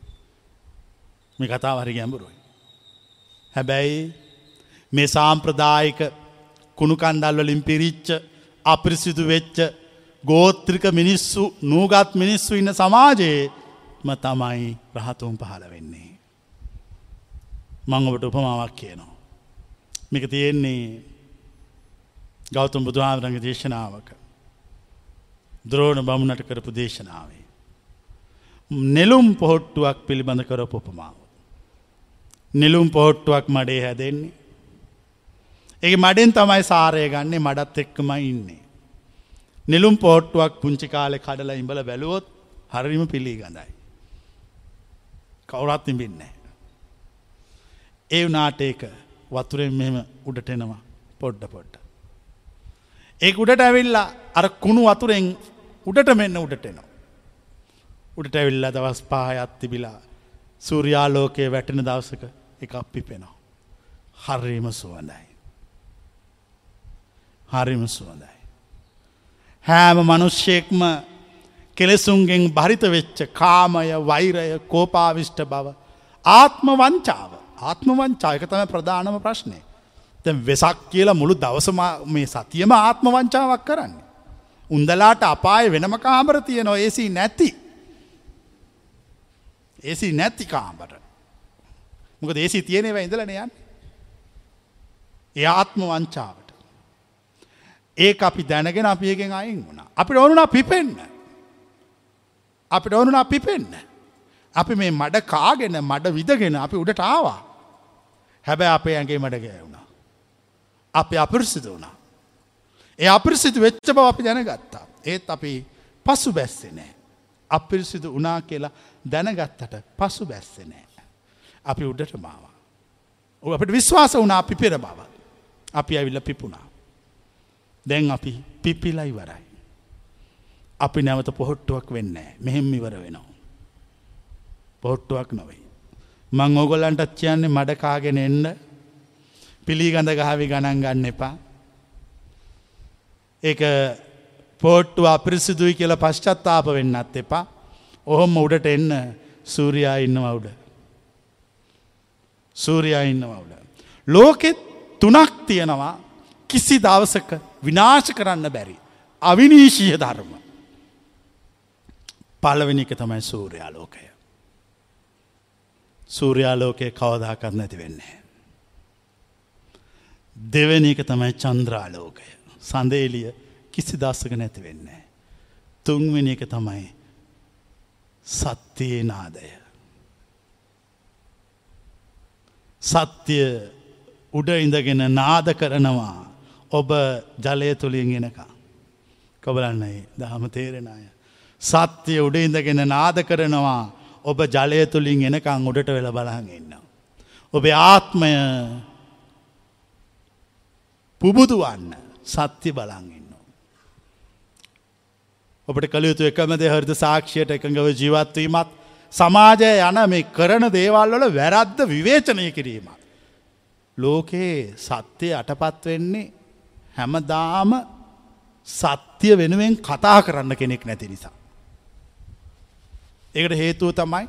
මේ කතා හරි ගැඹුරුයි. හැබැයි මේ සාම්ප්‍රදායික කුණු කණ්ඩල් වලින් පිරිච්ච අපිරිසිදු වෙච්ච ගෝත්‍රික මිනිස්සු නූගත් මිනිස්සු ඉන්න සමාජයේ ම තමයි රහතුන් පහළ වෙන්නේ. මං ඔබට උපමාවක් කියනවා. මේක තියෙන්නේ ගෞතම් බුදුහාමරංග දේශනාවක. ද්‍රෝණ බමුණට කරපු දේශනාවේ. නෙලුම් පොහොට්ටුවක් පිළිබඳ කර උපමාව. නිලුම් පොහොට්ටුවක් මඩේ හැදෙන්නේ. ඒ මඩෙන් තමයි සාරය ගන්නේ මඩත් එක්කම ඉන්නේ. නිලුම් පෝට්ටුවක් පුංචි කාලෙ කඩලා ඉඹල බැලුවොත් හරිම පිළි ගඳයි. කවුරත් ඉඹින්නේ. ඒ වනාට ඒක වතුරෙන් මෙම උඩට එනවා පොඩ්ඩ පොඩ්ඩ. ඒ උඩට ඇවිල්ලා අර කුණු වතුරෙන් උඩට මෙන්න උඩට එනවා. උඩට ඇවිල්ල දවස් පාහයත් තිබිලා සූරයාලෝකයේ වැටෙන දවසක එක අපිපෙනවා. හරිම සුවඳයි. හරිම සුවඳයි. හෑම මනුෂ්‍යයෙක්ම කෙලෙසුන්ගෙන් භරිත වෙච්ච කාමය වෛරය කෝපාවිෂ්ට බව. ආත්ම වංචාව ආත්ම වංචායක තම ප්‍රධානම ප්‍රශ්නය. දැ වෙසක් කියලා මුළු දවසම මේ සතියම ආත්ම වංචාවක් කරන්නේ. උන්දලාට අපාය වෙනම කාමර තියනවා ඒසි නැති. ඒසි නැති කාමර. මොක දේසි තියනෙව ඉඳලන යන්න. ඒ ආත්ම වංචාවට. ඒ අපි දැනගෙන අපියගෙන් අයින් වුණා. අපිට ඕනුනා පිපෙන්න. අපිට ඕනුනා පිපෙන්න. අපි මේ මඩ කාගෙන මඩ විදගෙන අපි උඩට ආවා. හැබැ අපේ ඇගේ මඩ ගෑවුණා. අපි අපිරිසිද වුණා. ඒ අපිරිසිදු වෙච්ච බව අපි දැනගත්තා. ඒත් අපි පසු බැස්සේ නෑ. අපිරිසිදු වනා කියලා දැනගත්තට පසු බැස්සේ නෑ. අපි උඩට මාවා. ඔ අපට විශ්වාස වනා පිපෙර බව. අපි ඇවිල්ල පිපුණා. දැන් අපි පිපිලා ඉවරයි. අපි නැවත පොහොට්ටුවක් වෙන්න මෙහෙම ඉවර වෙනවා. පොහොට්ටුවක් නොවෙයි. මං ඕගොල්ලන්ටත් කියන්නේ මඩකාගෙන එන්න පිළිගඳ ගහවි ගණන් ගන්න එපා. ඒ පෝට්ටු අපිරිසිදුයි කියල පශ්චත්තාප වෙන්නත් එපා. ඔහොම උඩට එන්න සූරයා ඉන්නවා උඩ. සූරයා ඉන්නවා උඩ. ලෝකෙත් තුනක් තියෙනවා කිසි දවසක විනාශ කරන්න බැරි. අවිනීශීය ධර්ම. පලවෙනි එක තමයි සූර්යාලෝකය. සූර්යාලෝකය කවදාකත් නැති වෙන්නේ. දෙවැනි එක තමයි චන්ද්‍රාලෝකය. සඳේලිය කිසි දස්සක නැති වෙන්නේ. තුන්වෙනි එක තමයි සත්‍යයේ නාදය. සත්‍ය උඩ ඉඳගෙන නාද කරනවා ඔබ ජලය තුළින් එනකා. කොබලන්නයි දහම තේරෙන අය. සත්‍යය උඩ ඉඳගෙන නාද කරනවා ඔබ ජලය තුළින් එනකං උඩට වෙල බලහන් එන්න. ඔබේ ආත්මය පුබුදුවන්න සත්‍ය බලන් ඉන්න. ඔබට කළයුතු එකමද හෘද සාක්ෂයට එකඟව ජීවත්වීමත් සමාජය යන මේ කරන දේවල් වල වැරද්ද විවේචනය කිරීමත්. ලෝකයේ සත්‍යය අටපත් වෙන්නේ හැමදාම සත්‍ය වෙනුවෙන් කතා කරන්න කෙනෙක් නැති නිසා. ඒකට හේතුව තමයි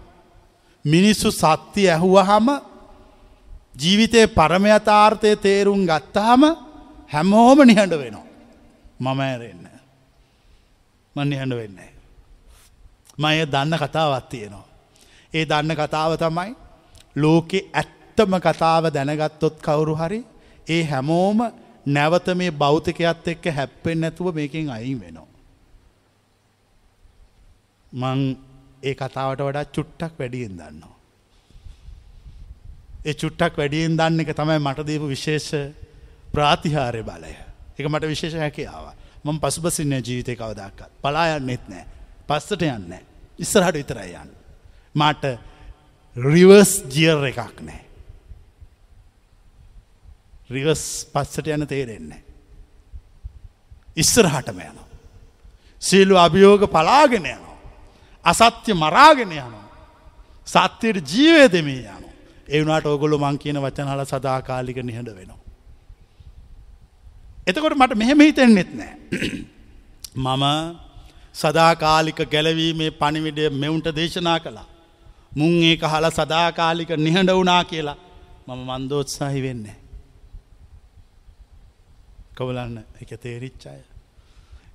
මිනිස්සු සත්‍ය ඇහුවහම ජීවිතයේ පරමයථාර්ථය තේරුම් ගත්තහම හැමෝම නිහඬ වෙනවා. මම ඇරෙන්න. මන් නිහඬ වෙන්නේ. මය දන්න කතාවත් තියෙනවා. ඒ දන්න කතාව තමයි ලෝකෙ ඇත්තම කතාව දැනගත්තොත් කවුරු හරි ඒ හැමෝම නැවත මේ භෞතිකයත් එක්ක හැප්පෙන් නැතුව මේකින් අයින් වෙනවා. මං ඒ කතාවට වඩා චුට්ටක් වැඩියෙන් දන්නවා. ඒ චුට්ටක් වැඩියෙන් දන්න එක තමයි මට දීපු විශේෂ ප්‍රාතිහාරය බලය. එක මට විශේෂ හැකියාව. මම පසුබසින්න ජීවිතය කවදක්කත් පලා යන්නෙත් නෑ පස්සට යන්න ඉස්සරහට විතරයි යන්න. මට රිවර්ස් ජියර් එකක් නෑ. රිවස් පස්සට යන තේරෙන්නේ. ඉස්සරහටම යනවා. සීලු අභියෝග පලාගෙන යනවා. අසත්‍ය මරාගෙන යනවා. සත්‍යයට ජීවය දෙමේ යන. එවුණට ඔගොලු මං කියන වචනහල සදාකාලික නිහඬ වෙනවා. එතකොට මට මෙහෙම හිතෙන්නෙත් නෑ. <clears throat> මම සදාකාලික ගැලවීමේ පණිවිඩය මෙවුන්ට දේශනා කළා. මුං ඒක හල සදාකාලික නිහඬ වුනා කියලා මම මන්දෝත්සාහි වෙන්නේ. කවලන්න එක තේරිච්චාය.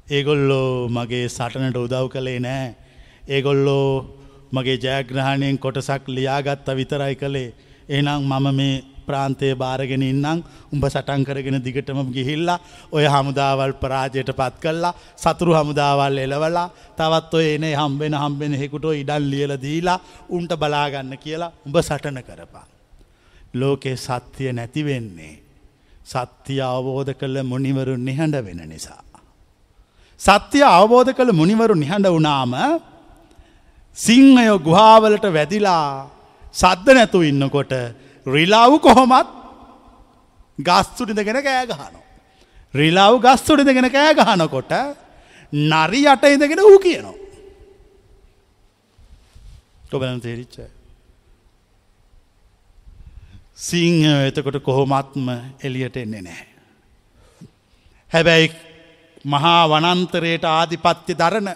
ඒගොල්ලෝ මගේ සටනට උදව් කළේ නෑ. ඒගොල්ලෝ මගේ ජයග්‍රහණයෙන් කොටසක් ලියාගත්ත විතරයි කළේ එනම් මම මේ ප්‍රාන්තය භාරගෙන ඉන්නම් උඹ සටන් කරගෙන දිගටම ගිහිල්ලා ඔය හමුදාවල් පරාජයට පත් කල්ලා සතුරු හමුදාවල් එලවලා තවත් ඔය එනේ හම්බෙන හම්බෙන හෙකුටෝ ඉඩල් ලියල දීලා උන්ට බලාගන්න කියලා උඹ සටන කරපා. ලෝකේ සත්‍යය නැතිවෙන්නේ. සත්‍යය අවබෝධ කළ මුනිවරු නිහඬ වෙන නිසා. සත්‍යය අවබෝධ කළ මුනිවරු නිහඬ වනාම සිංහයෝ ගුහාවලට වැදිලා සද්ධ නැතු ඉන්නකොට රිලාව් කොහොමත් ගස්තුඩිදගෙන කෑගහනෝ. රිලාව් ගස්තුඩිදගෙන කෑගහනකොට නරි යට ඉඳගෙන වූ කියනවා. ඔබලන් තේරිච්ච. සිංහ එතකොට කොහොමත්ම එලියට එන්නේ නෑ. හැබැයි මහා වනන්තරයට ආධිපත්‍ය දරන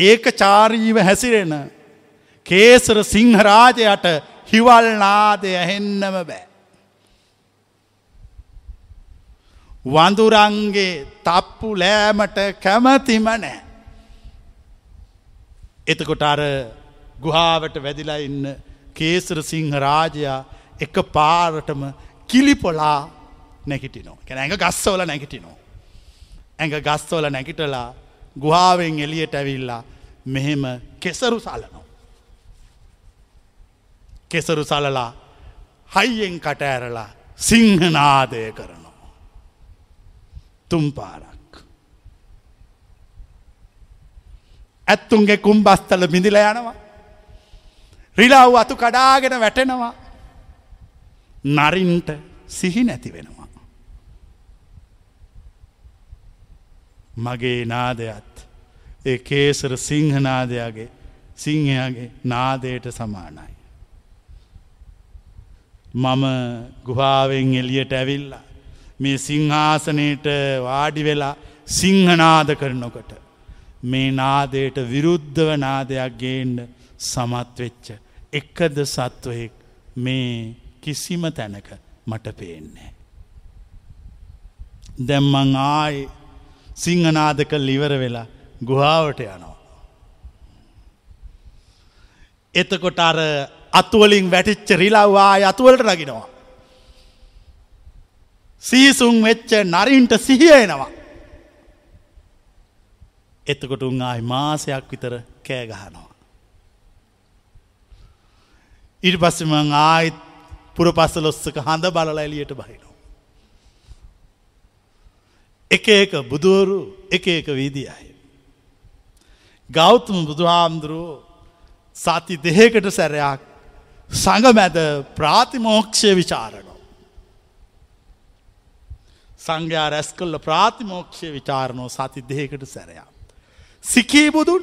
ඒක චාරීව හැසිරෙන කේසර සිංහරාජයට හිවල්නාදය ඇහෙන්නම බෑ. වඳුරන්ගේ තප්පු ලෑමට කැමතිම නෑ. එතකොට අර ගුහාවට වැදිලා ඉන්න කේසර සිංහ රාජයා එක පාරටම කිලිපොලා නැකිටිනෝ කැන ඇඟ ගස්සවල නැගිටිනෝ. ඇඟ ගස්වල නැකිටලා ගුහාාවෙන් එලියට ඇවිල්ලා මෙහෙම කෙසරු සලනෝ. කෙසරු සලලා හයියෙන් කට ඇරලා සිංහනාදය කරනවා. තුම්පාරක්. ඇත්තුන්ගේ කුම්බස්තල බිඳිල යනවා. රිලාව් අතු කඩාගෙන වැටෙනවා. නරින්ට සිහි නැති වෙනවා. මගේ නාදයත් ඒ කේසර සිංහනාදයාගේ සිංහයාගේ නාදයට සමානයි. මම ගුහාාවෙන් එලියට ඇවිල්ලා. මේ සිංහාසනයට වාඩි වෙලා සිංහනාද කරනකොට. මේ නාදයට විරුද්ධව නාදයක් ගේන්ඩ සමත්වෙච්ච. එකද සත්වයෙක් මේ කිසිම තැනක මට පේන්නේ. දැම්මං ආයි සිංහනාදක ලිවර වෙලා ගුහාවට යනවා. එතකොට අර අතුවලින් වැටිච්ච රිලව්වා අතුවලට රගෙනවා. සීසුන් වෙච්ච නරින්ට සිහියනවා. එතකොට උන් ආයි මාසයක් විතර කෑගහනවා. ඉට පස්සම ආයිත් පුර පස්සලොස්සක හඳ බලල එලියට බහිනවා. එක එක බුදුවරු එක එක වීදියයි. ගෞතම බුදුහාමුදුරුවෝ සති දෙහකට සැරයක් සඟමැද ප්‍රාතිමෝක්ෂය විචාරණෝ. සංඝයා රැස් කල්ල ප්‍රාතිමෝක්ෂය විචාරණෝ සති දෙහකට සැරයා. සිකී බුදුන්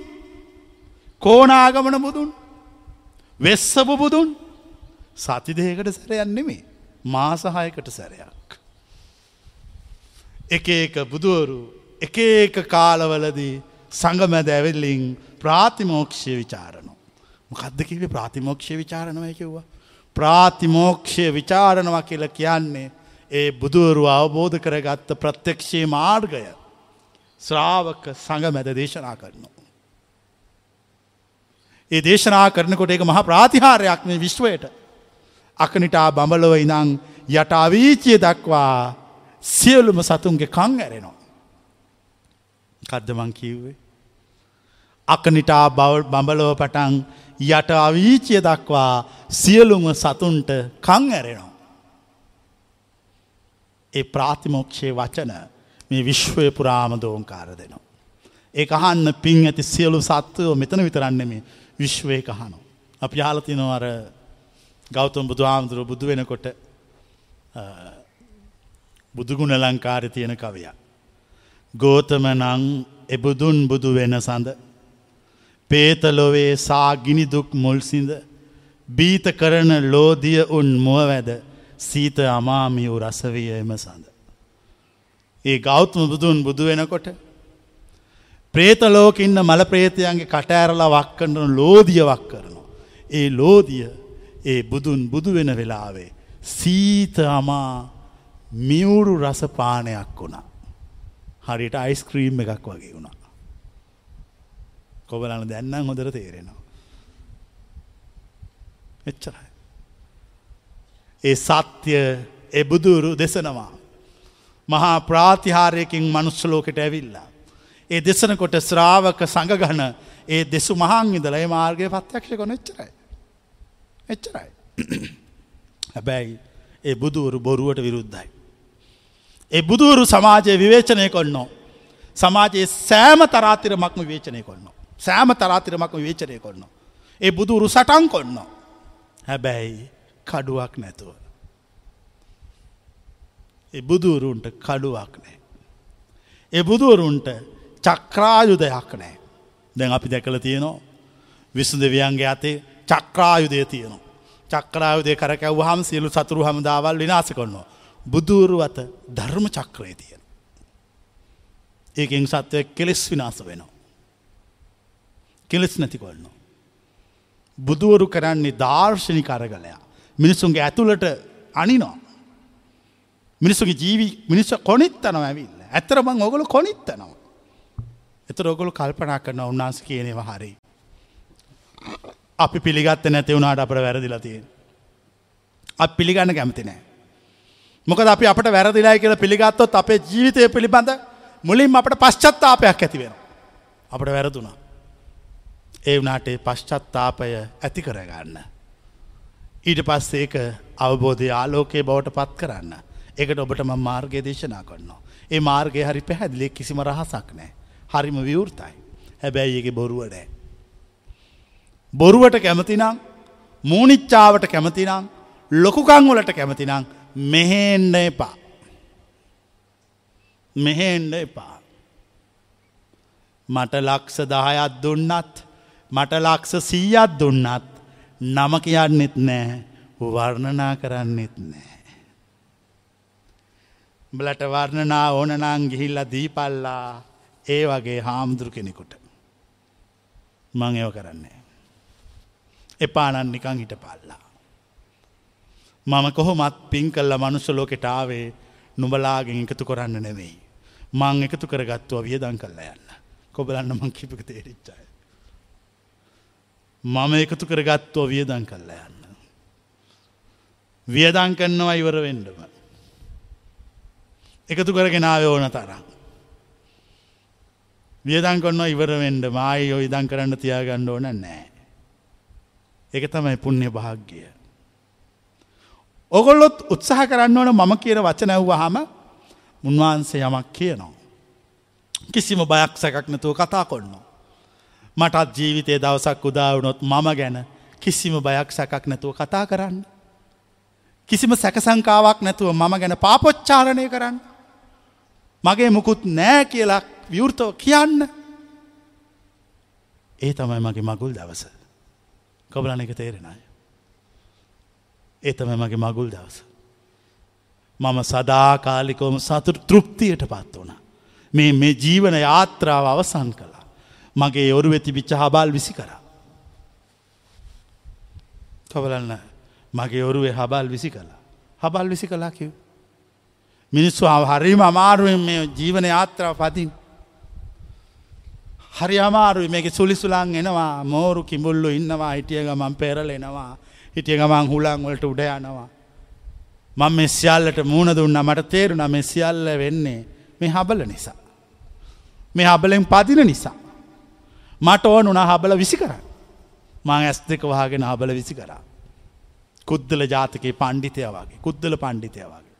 කෝනාගමන බුදුන් වෙස්සබ බුදුන් සතිදයකට සැරයන්නෙමේ මාසහයකට සැරයක්. එක එක බුදුවරු එක එක කාලවලදී සඟමැද ඇවිල්ලින් ප්‍රාතිමෝක්ෂය විචාරණු. මොකක්ද කිවේ ප්‍රාතිමෝක්ෂය විචාරණවය කිව්වා. ප්‍රාතිමෝක්ෂය විචාරණවා කියල කියන්නේ ඒ බුදුවරු අවබෝධ කරගත්ත ප්‍රත්‍යක්ෂයේ මාර්ගය ශ්‍රාවක සඟ මැද දේශනා කරනවා. ඒ දේශනා කරනකොට එක මහ ප්‍රාතිහාරයක් මේ විශ්වයට. අකනිටා බඹලොව ඉනං යට අවීචිය දක්වා සියලුම සතුන්ගේ කං ඇරෙනවා. කද්දමං කිව්වේ. අකනිටා බඹලොව පටන් යට අවීචිය දක්වා සියලුම සතුන්ට කං ඇරෙනවා. ඒ ප්‍රාතිමෝක්ෂය වචන මේ විශ්වය පුරාම දෝංකාර දෙනවා. ඒ අහන්න පින් ඇති සියලු සත්වයෝ මෙතන විතරන්නෙමේ විශ්වය කහනෝ. අපි යාලතිනවර ගෞතම් බුදු ආමුදුරුව බුදු වෙනකොට බුදුගුණ ලංකාරය තියෙන කවයක්. ගෝතම නං එබුදුන් බුදු වෙන සඳ පේතලොවේ සා ගිනිදුක් මුල්සිඳ බීත කරන ලෝදිය උන් මුවවැද සීත අමාමියූ රසවිය එම සඳ. ඒ ගෞත්ම බුදුන් බුදු වෙනකොට ප්‍රේතලෝක ඉන්න මල ප්‍රේතයන්ගේ කටඇරලා වක් කරන ලෝදිය වක් කරනවා. ඒ ලෝදිය ඒ බුදුන් බුදු වෙන වෙලාවේ සීත අමා මියවුරු රස පානයක් වුණා. හරිට අයිස්ක්‍රීම් එකක් වගේ වුණා. කොබලන දැන්නම් හොඳර තේරෙනවා. එච්චරයි. ඒ සත්‍ය එබුදුරු දෙසනවා. මහා ප්‍රාතිහාරයකින් මනුස්සලෝකට ඇවිල්ලා. ඒ දෙසනකොට ශ්‍රාවක සඟගන ඒ දෙසු මහන් ඉදල ඒ මාර්ගය පත්‍යක්ෂ කොන එච්චරයි. එච්චරයි. <coughs> හැබැයි ඒ බුදුවරු බොරුවට විරුද්ධයි. ඒ බුදුවරු සමාජය විවේචනය කොන්නෝ. සමාජයේ සෑම තරාතිරමක්ම විවේචනය කොන්නෝ. සෑම තරාතිරමක්ම විවේචනය කොන්නෝ. ඒ බුදුවරු සටන් කොන්නෝ. හැබැයි කඩුවක් නැතුව. ඒ බුදුවරුන්ට කඩුවක් නෑ. ඒ බුදුවරුන්ට චක්‍රායුධයක් නෑ. දැන් අපි දැකල තියෙනවා. විසු දෙවියන්ගේ අතේ චක්‍රායුදය තියෙනවා. චක්‍රායුදය කරකැව් හම සියලු සතුරු හමදාවල් විනාස කොන්නවා. බුදුරු අත ධර්ම චක්‍රය තියෙන. ඒකෙන් සත්වය කෙලෙස් විනාස වෙනවා. කෙලෙස් නැති කොල්නවා. බුදුවරු කරන්නේ දර්ශනි කරගලයා. මිනිසුන්ගේ ඇතුළට අනිනෝ. මිනිසුගේ ජීවි මිනිස්ස කොනිත්තනව ඇවිල්ල ඇතරබං ඔගොල කොනිත්තනවා. එතර ඔගොලු කල්පනා කරන උන්නාස කියනෙව හරි. අපි පිළිගත්ත නැති වුණට අපට වැරදිලා තියෙන. අප පිළිගන්න කැමති නෑ. මොකද අපි අපට වැරදිලායි කියලා පිළිගත්තොත් අපේ ජීවිතය පිළිබඳ මුලින් අපට පශ්චත්තාපයක් ඇතිවෙන. අපට වැරදුනා. ඒ වනාට පශ්චත්තාපය ඇති කරගන්න. ඊට පස්සේ ඒක අවබෝධය ආලෝකයේ බවට පත් කරන්න. එකට ඔබටම මාර්ගය දේශනා කරනවා. ඒ මාර්ගය හරි පැහැදිලි කිසිම රහසක් නෑ. හරිම විවෘතයි. හැබැයි ඒක බොරුව නෑ. බොරුවට කැමතිනම් මූනිච්චාවට කැමතිනම් ලොකුකංවලට කැමතිනම් මෙහෙන්න එපා. මෙහෙන්ඩ එපා. මට ලක්ෂ දහයත් දුන්නත් මට ලක්ෂ සීයත් දුන්නත් නම කියන්නෙත් නෑ වර්ණනා කරන්නෙත් නෑ. බලට වර්ණනා ඕනනං ගිහිල්ල දීපල්ලා ඒ වගේ හාමුදුරු කෙනෙකුට මං ඒව කරන්නේ. එපානන් නිකං හිට පල්ලා. මම කොහොමත් පින් කල්ල මනුස්සලෝකෙට ආවේ නුබලාගෙන් එකතු කරන්න නෙවෙයි. මං එකතු කරගත්තුව වියදන් කල්ල යන්න. කොබලන්න මං කිපක තේරිච්චාය. මම එකතු කරගත්තුව වියදන් කල්ල යන්න. වියදන් කන්නවා ඉවර වෙන්ඩම. එකතු කරගෙනාව ඕන තරම්. වියදන් කොන්න ඉවර වෙන්ඩ මයි ඔය ඉදන් කරන්න තියාගන්න ඕන නෑ. එක තමයි පුුණ්‍ය භාග්‍යය. ඔගොල්ලොත් උත්සාහ කරන්න ඕන මම කියන වචනැව්වහම උන්වහන්සේ යමක් කියනවා. කිසිම බයක් සැකක් නැතුව කතා කොන්නවා. මටත් ජීවිතය දවසක් උදාවුණොත් මම ගැන කිසිම බයක් සැකක් නැතුව කතා කරන්න. කිසිම සැකසංකාවක් නැතුව මම ගැන පාපොච්චාරණය කරන්න. මගේ මුකුත් නෑ කියලා විවෘතව කියන්න. ඒ තමයි මගේ මගුල් දවස. කොබලන එක තේරෙනයි. ඒ තම මගේ මගුල් දවස. මම සදාකාලිකෝම සතුර තෘප්තියට පත් වන. මේ මේ ජීවන යාත්‍රාව අවසන් කළා. මගේ ඔරු වෙති විච්ච හබාල් විසි කරා. කවලන්න මගේ ඔරුවේ හබල් විසි කලා. හබල් විසි කලා කිව්. මිනිස්සු හරිම අමාරුවෙන් මේ ජීවන යාත්‍රාව පතින්. හරි අමාරුයි මේක සුලිසුලං එනවා මෝරු කිඹුල්ලු ඉන්නවා හිටිය ගමන් පෙරල එනවා හිටිය ගමන් හුලං වලට උඩ යනවා. මං මෙ සියල්ලට මූුණ දුන්න මට තේරුණ මෙ සියල්ල වෙන්නේ මේ හබල නිසා. මේ හබලෙන් පදින නිසා. මට ඕන උනා හබල විසි කර. මං ඇස් දෙක වහගෙන හබල විසි කරා. කුද්දල ජාතකයේ පණ්ඩිතය වගේ කුද්දල පණ්ඩිතය වගේ.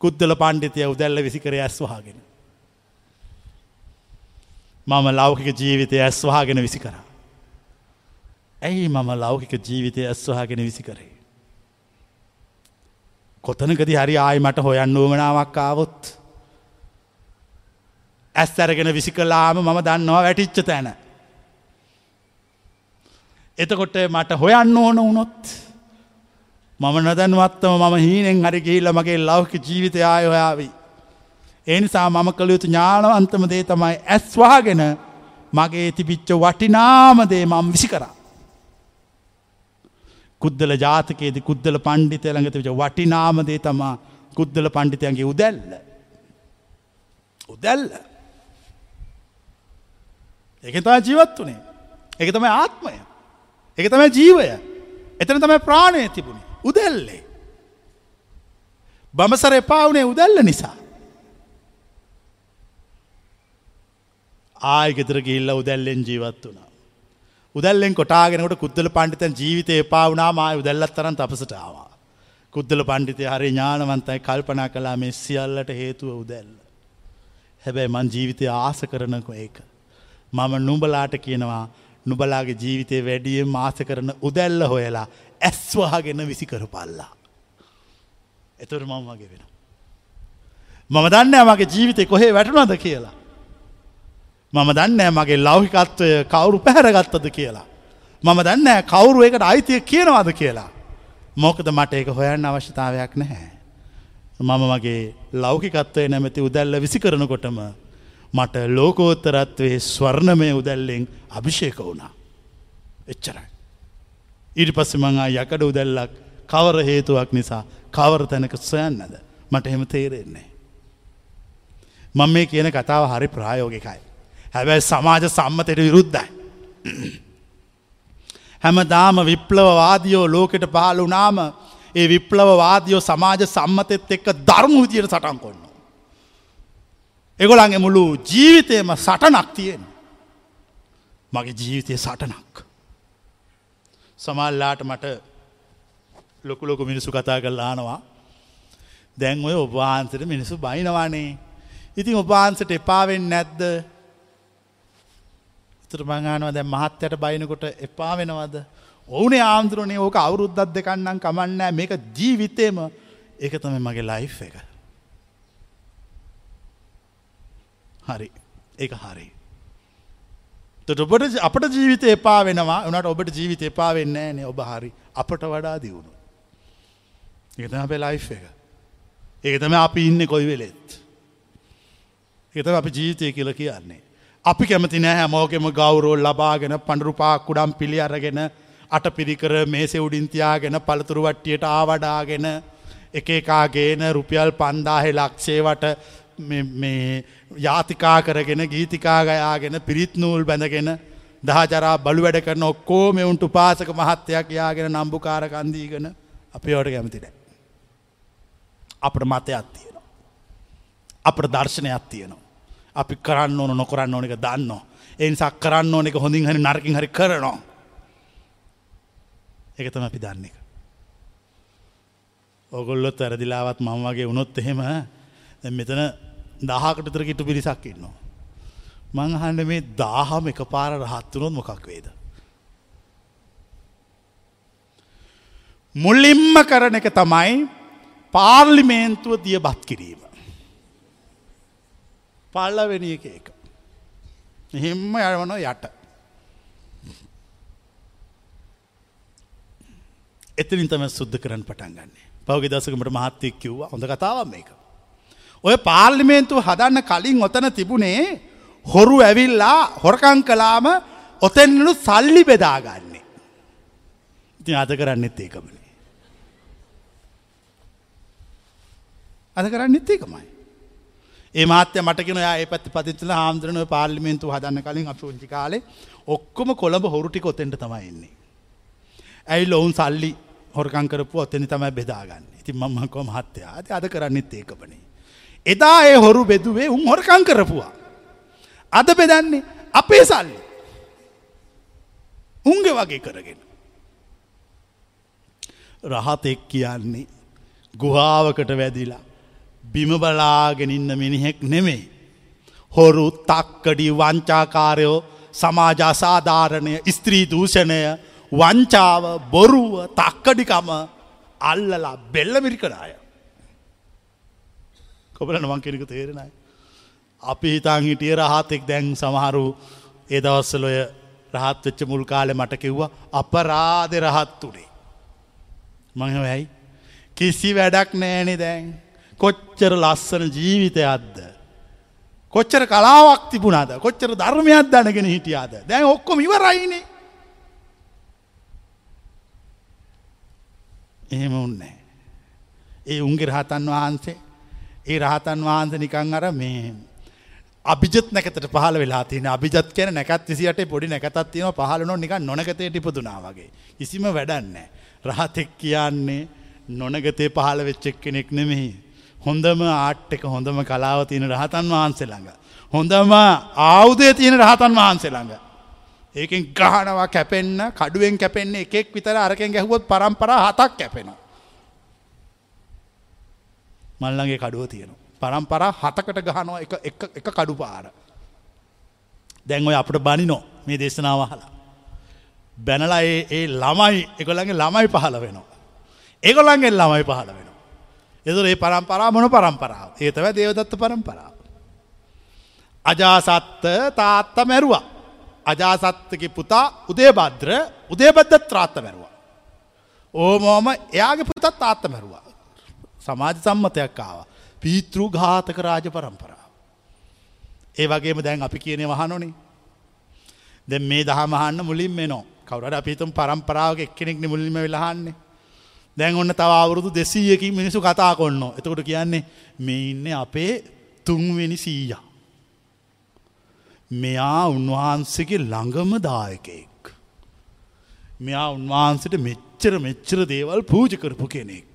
කුද්දල පණ්ඩිතය උදැල්ල විසි කර ඇස් වහගෙන. මම ලෞකික ජීවිතය ඇස්වාගෙන විසි කරා. ඇයි මම ලෞකික ජීවිතය ඇස්වාගෙන විසි කරේ. කොතනකද හරි ආයි මට හොයන්න වුවමනාවක් ආවොත්. ඇස් ඇරගෙන විසි කලාම මම දන්නවා වැටිච්ච තැන. එතකොට මට හොයන්න ඕන වුණොත්. මම නොදැන්වත්තම මම හීනෙන් හරි ගිහිල්ල මගේ ලෞක ජීවිතය ආය හොයාවී. එනිසා මම කළ යුතු ඥානවන්තම දේ තමයි ඇස්වාගෙන මගේ තිබිච්ච වටිනාමදේ මම් විසි කරා. කුද්දල ජාතකයේද කුද්දල පණ්ඩිතය ළඟත විච වටිනාමදේ තමා කුද්දල පණ්ඩිතයන්ගේ උදැල්ල. උදැල්ල. එක තම ජීවත් වනේ. එක තමයි ආත්මය. එක තමයි ජීවය. එතන තමයි ප්‍රාණය තිබුණේ. උදැල්ලේ. බමසර එපාවනේ උදැල්ල නිසා. ආයගෙතර ගිල්ල උදැල්ලෙන් ජීවත් වුණා. උදැල්ලෙන් කොටාගෙනකට කුද්දල පණ්ඩිතන් ජීවිතය එපාවනා මා උදැල්ලත් තරන් අපසටාවා. කුද්දල පණ්ඩිතය හරි ඥානවන්තයි කල්පනා කලා මෙ සියල්ලට හේතුව උදැල්ල. හැබැයි මං ජීවිතය ආස කරනකො ඒක. මම නුඹලාට කියනවා නුබලාගේ ජීවිතය වැඩියෙන් මාස කරන උදැල්ල හොයලා ඇස්වාගෙන විසිකරු පල්ලා. එතුර මම වගේ වෙන. මම දන්න මගේ ජීවිතය කොහේ වැටුනද කියලා. මම දන්න මගේ ලෞහිකත්වය කවුරු පැහැරගත්තද කියලා. මම දන්න කවුරු එකට අයිතිය කියනවාද කියලා. මොකද මට ඒක හොයන්න අවශ්‍යතාවයක් නැහැ. මම මගේ ලෞකිකත්වය නැමැති උදැල්ල විසි කරනකොටම මට ලෝකෝත්තරත්වයේ ස්වර්ණමය උදැල්ලෙන් අභිෂේක වුණා. එච්චරයි. ඊට පස්සෙ මංා යකඩ උදැල්ලක් කවර හේතුවක් නිසා කවර තැනක සොයන්නද මට එහෙම තේරෙන්නේ. මං මේ කියන කතාව හරි ප්‍රායෝගිකයි. හැබැයි සමාජ සම්මතයට විරුද්ධයි. හැමදාම විප්ලවවාදියෝ ලෝකෙට පහල වනාම ඒ විප්ලවවාදියෝ සමාජ සම්මතෙත් එක්ක ධර්ම විදියට සටන් කොන්න. එගොළන්ගේ මුළු ජීවිතයම සටනක් තියෙන්. මගේ ජීවිතය සටනක්. සමල්ලාට මට ලොකු ලොකු මිනිසු කතා කරලානවා දැන් ඔය ඔබවාන්සට මිනිසු බයිනවානේ ඉතින් ඔබාන්සට එපාවෙන් නැද්ද තර මංගානවා දැ මහත්තයට බයිනකොට එපා වෙනවද. ඕනේ ආන්දුරනේ ඕක අවුරුද්දත් දෙකන්නම් කමන්නෑ මේක ජීවිතේම ඒක තම මගේ ලයි් එක. හරි ඒක හරි. ඔබට අපට ජීවිත එපා වෙනවා වනට ඔබට ජීවිත එපා වෙන්න නේ ඔබ හරි අපට වඩා දියුණු. ඒතම අපේ ලයි් එක. ඒතම අපි ඉන්න කොයි වෙලෙත්. ඒතම අපි ජීවිතය කියල කියන්නේ. අපි කැමති නෑ හැමෝගෙම ගෞරෝල් ලබාගෙන පණඩුපා කුඩම් පිළි අරගෙන අට පිරිකර මේසෙ උඩින්තියාගෙන පළතුරු වට්ටියට ආවඩාගෙන එක එකාගේන රුපියල් පන්දාහෙ ලක්ෂේවට යාතිකා කරගෙන ගීතිකාගයාගෙන පිරිත් නූල් බැඳගෙන දහජරා බලු වැඩ කරන ඔක්කෝ මෙවුන්ට උපාසක මහත්තයක් යාගෙන නම්බුකාරකන්දීගෙන අපි ඕට කැමතිට. අපට මතයක් තියෙනවා. අපට දර්ශනයක් තියෙනවා. අපි කරන්න ඕන නොකරන්න ඕනක දන්න. එනිසා කරන්න ඕනෙක හොඳින් හරි නරකින් හරි කරනවා. එක තම අපි දන්න එක. ඔගොල්ලොත් ඇරදිලාවත් මං වගේ වුණොත් එහෙම මෙතන දහකටතර කිටු පිරිසක් ඉන්නවා. මං අහන්න මේ දාහම එක පාර රහත්තුනොත් මොකක් වේද. මුල්ලිම්ම කරන එක තමයි පාර්ලිමේන්තුව දිය බත් කිරීම. පල්ලවෙනි එක එක. එහෙම්ම යවන යට. එතනින් තම සුද්ධ කරන්න පටන් ගන්නේ. පවගේ දසකමට මහත්තයක් කිව්වා හොඳ කතාව මේක. ඔය පාර්ලිමේන්තුව හදන්න කලින් ඔතන තිබුණේ හොරු ඇවිල්ලා හොරකං කලාම ඔතැන්නලු සල්ලි බෙදාගන්නේ. ඉති අද කරන්නෙත් ඒකමනේ. අද කරන්නෙත් ඒකමයි. ඒ මාත්‍ය මටගෙන ඒ පැත් පතිත්ල හාමුදුරන පාර්ලිමෙන්තු හදන්න කලින් අප උංචි කාලේ ඔක්කොම කොළඹ හොරුටි කොතෙන්ට තමයින්නේ. ඇයි ලොවුන් සල්ලි හොරකංකරපු ඔත්තනි තමයි බෙදාගන්න ඉතින් මම්මකෝ මහත්තයා ඇති අද කරන්නෙත් ඒකපනේ. එදා ඒ හොරු බෙදුවේ උන් හොරකං කරපුවා. අද බෙදන්නේ අපේ සල්ලි. උන්ගේ වගේ කරගෙන. රහතෙක් කියන්නේ ගුහාාවකට වැදිලා බිම බලාගෙන ඉන්න මිනිහෙක් නෙමේ. හොරු තක්කඩි වංචාකාරයෝ සමාජ අසාධාරණය ස්ත්‍රී දූෂණය වංචාව බොරුව තක්කඩිකම අල්ලලා බෙල්ල මිරිකනාය. කොබල නවන් කෙනෙක තේරෙනයි. අපි හිතන් හිටිය රහතෙක් දැන් සමහරු ඒ දවස්සලොය රහත් වෙච්ච මුල් කාලෙ මට කිව්වා අපරාධ රහත් වනේ. මං ඇයි කිසි වැඩක් නෑනෙ දැන් කොච්චර ලස්සන ජීවිතයක්ද. කොච්චර කලාවක් තිබුණාද කොච්චර ධර්මයක් දැනගෙන හිටියාද දැන් ඔක්කොම ඉවරයිනේ. එහෙම උන්නේ. ඒ උන්ගේ රහතන් වහන්සේ ඒ රහතන් වහන්ස නිකං අර මේ අභිජත් නැකතට පහල වෙලා තින අභිජත් කියන නැකත් විසිට පොඩි නැකතත් තියෙන පහලනො නික නොනගතයට ඉපදුනා වගේ. කිසිම වැඩන්න. රහතෙක් කියන්නේ නොනගතේ පහල වෙච්චෙක් කෙනෙක් නෙමෙහි. හොඳම ආට් එක හොඳම කලාව තියෙන රහතන් වහන්සේ ළඟ. හොඳම ආවුදය තියෙන රහතන් වහන්සේ ළඟ. ඒකෙන් ගහනවා කැපෙන්න්න කඩුවෙන් කැපෙන්නේ එකෙක් විතර අරකෙන් ගැහුවොත් පරම්පර හතක් කැපෙනවා. මල්ලගේ කඩුව තියෙනවා. පරම්පරා හතකට ගහනවා එක කඩු පාර. දැන් ඔය අපට බනිනෝ මේ දේශනාව හලා. බැනලා ඒ ළමයි එකළගේ ළමයි පහල වෙනවා. ඒගොලන්ගෙන් ළමයි පහල වෙනවා. එතුර ඒ පරම්පරා මොන පරම්පරාව ඒතව දේවදත්ත පරම්පරාව. අජාසත්ත තාත්ත මැරුවා. අජාසත්තක පුතා උදේ බද්‍ර උදේබද්ද ත්‍රාත්ත මැරුවා. ඕමෝම එයාගේ පුතත් තාත්ත මැරුවා. සමාජ සම්මතයක් ආව. පීතෘ ඝාතක රාජ පරම්පරාව. ඒ වගේම දැන් අපි කියනෙ වහනොනේ. දැ මේ දහමහන්න මුලින් මෙනෝ කවරට අපිතුම් පරම්පරාවක එක්කෙනෙක් මුලින්ම වෙලහන්නේ. දැන් ඔන්න තව අවුරුදු දෙසීයකින් මිනිසු කතා කොන්න එතකොට කියන්නේ මේ ඉන්න අපේ තුන්වෙනි සීයා. මෙයා උන්වහන්සේගේ ළඟම දායකයෙක්. මෙයා උන්වහන්සට මෙච්චර මෙච්චර දේවල් පූජ කරපු කෙනෙක්.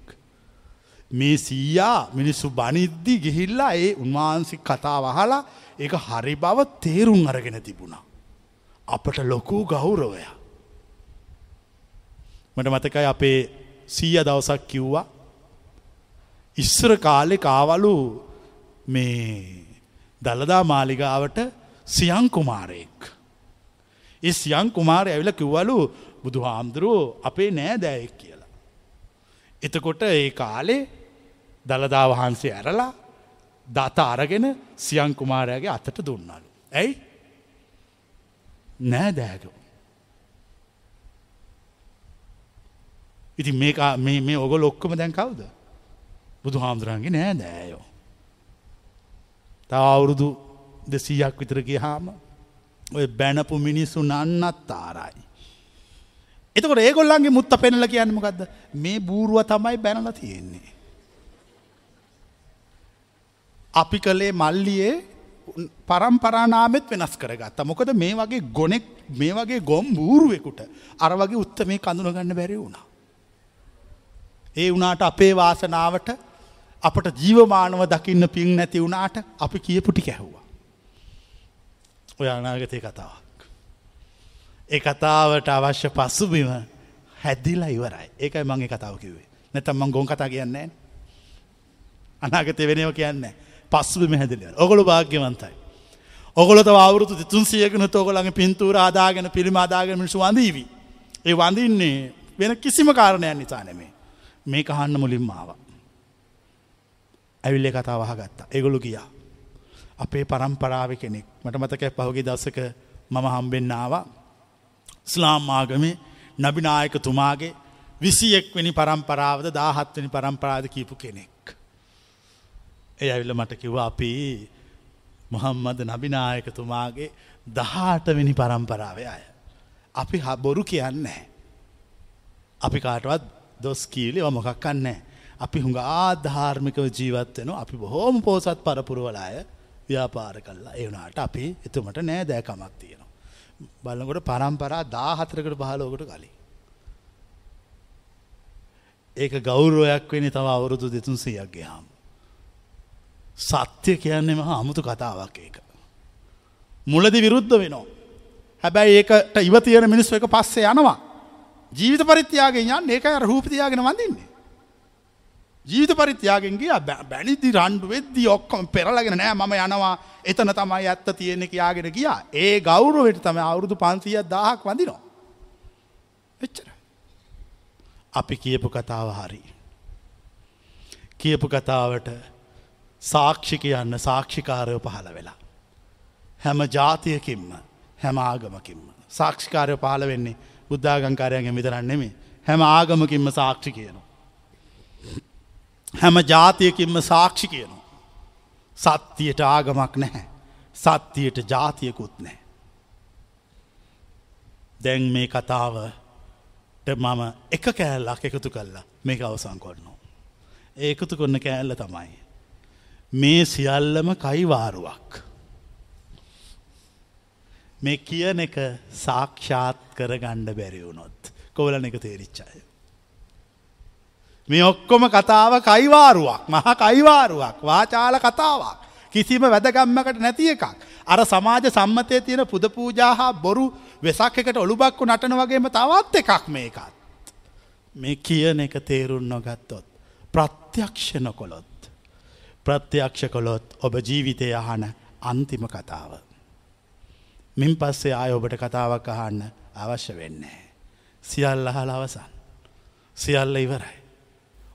මේ සීයා මිනිස්සු බනිද්දි ගිහිල්ලා ඒ උන්වහන්සේ කතා වහලා ඒ හරි බව තේරුම් අරගෙන තිබුණා. අපට ලොකූ ගෞරවය. මට මතකයි අපේ සීය දවසක් කිව්වා ඉස්සර කාලෙ කාවලු මේ දළදා මාලිගාවට සියං කුමාරයෙක්. ඒ සියං කුමාරය ඇවිල කිව්වලු බුදු හාමුදුරුවෝ අපේ නෑ දෑයෙක් කියලා. එතකොට ඒ කාලේ දළදා වහන්සේ ඇරලා දත අරගෙන සියං කුමාරයාගේ අතට දුන්නලු. ඇයි නෑ දෑගෝ. ඉති මේ මේ ඔගොල ඔක්කොම දැන් කවුද. බුදු හාමුදුරන්ගේ නෑ දෑයෝ. තව අවුරුදු දෙසීයක් විතරගේ හාම ඔය බැනපු මිනිස්සු නන්නත් තාරයි. එතකොට ඒගොල්ලන්ගේ මුත්ත පෙනල කියන්නමකක්ද මේ බූරුව තමයි බැනල තියෙන්නේ. අපි කළේ මල්ලියේ පරම්පරානාමෙත් වෙනස් කරගත්ත මොකද මේ වගේ ගොනෙක් මේ වගේ ගොම් බූරුවෙකුට අර වගේ උත්ත මේ කඳුනගන්න බැරි වුණා. ඒ වනාට අපේ වාසනාවට අපට ජීවමානව දකින්න පින් නැති වුණාට අපි කියපුටි කැහුවා. ඔය අනාගතය කතාවක්. ඒ කතාවට අවශ්‍ය පසුබිම හැදිලා ඉවරයි ඒකයි මගේ කතාව කිවේ නැතම් මං ගොන් කතා කියන්නේ අනාගතය වෙනව කියන්නේ පස්සුබිම හැදිලිය ඔගොලු භාග්‍යවන්තයි. ඔගොලත අවුරුතු තුන්සියකන තෝගලගේ පින්තුර ආදාගෙන පිළිම අදාගෙන මිනිසු වඳීවී. ඒ වඳින්නේ වෙන කිසිම කාරණයක් නිසා නෙමේ. මේ කහන්න මුලින් මාව. ඇවිල්ලේ කතා වහගත්තා. ඒගොලු ගියා. අපේ පරම්පරාව කෙනෙක් මට මතක පහුගේ දස්සක මම හම්බෙන් ආවා. ස්ලාම් ආගමේ නබිනායක තුමාගේ විසියෙක්වැනි පරම්පරාවද දාහත්වනි පරම්පරාද කීපු කෙනෙක්. එය ඇවිල්ල මට කිව්ව අපි මොහම්මද නබිනායකතුමාගේ දහාටවෙනි පරම්පරාවය අය. අපි හබොරු කියන්නේ. අපි කාටවත් දොස් කීලි මොකක්කන්නේ. අපි හුඟා ධාර්මිකව ජීවත්වෙන අපි බොහෝම පෝසත් පරපුරුවලාය ව්‍යාපාර කල්ලා ඒවනාට අපි එතුමට නෑ දෑකමක් තියෙනවා. බලකොට පරම්පරා දා හතරකට පහලෝකට කලින්. ඒක ගෞරුවයක් වෙන තව අවුරුදු දෙතුන් සියක්ගේ හාම. සත්‍ය කියන්නේ මහා අමුතු කතාවක් ඒක. මුලදි විරුද්ධ වෙනවා. හැබැයි ඒකට ඉවතියන මිනිස්සු එක පස්සේ යනවා. ජීවිත පරිත්‍යයාගෙන් යන්න ඒක රූපතියාගෙන වඳන්නේ. ජීවිත පරිත්‍යයාගෙන් ගිය බැනිදි රණ්ඩු වෙද්දි ඔක්කොම පෙරලගෙන නෑ මම යනවා එතන තමයි ඇත්ත තියෙන කියාගෙන ගියා ඒ ගෞරුවට තම අවුරුදු පන්සිය දාහක් වඳිනවා. එච්චර. අපි කියපු කතාව හරි. කියපු කතාවට සාක්ෂි කියන්න සාක්ෂිකාරය පහළ වෙලා. හැම ජාතියකින්ම හැම ආගමකින්ම. සාක්ෂිකාරය පහළ වෙන්නේ බුද්ධාගංකාරයන්ගේ විතරන්නෙමේ හැම ආගමකින්ම සාක්ෂි කියනවා. හැම ජාතියකින්ම සාක්ෂි කියනවා. සත්තියට ආගමක් නැහැ. සත්තියට ජාතියකුත් නෑ. දැන් මේ කතාවට මම එක කෑල්ලක් එකතු කල්ලා මේක අවසං කොන්නවා. ඒකතු කොන්න කෑල්ල තමයි. මේ සියල්ලම කයිවාරුවක්. මේ කියන එක සාක්ෂාත් කර ගණ්ඩ බැරිවුණොත් කොවලන එක තේරිච්චාය. මේ ඔක්කොම කතාව කයිවාරුවක් මහ කයිවාරුවක් වාචාල කතාවක් කිසිම වැදගම්මකට නැති එකක්. අර සමාජ සම්මතය තියෙන පුද පූජා හා බොරු වෙසක් එකට ඔළුබක්කු නටන වගේම තවත් එකක් මේකත්. මේ කියන එක තේරුන් නොගත්තොත්. ප්‍රත්‍යක්ෂ නොකොළොත්. ප්‍රත්‍යක්ෂ කොළොත් ඔබ ජීවිතය අහන අන්තිම කතාව. මින් පස්සේ ආය ඔබට කතාවක් අහන්න අවශ්‍ය වෙන්නේ. සියල්ල අහල අවසන්. සියල්ල ඉවරයි.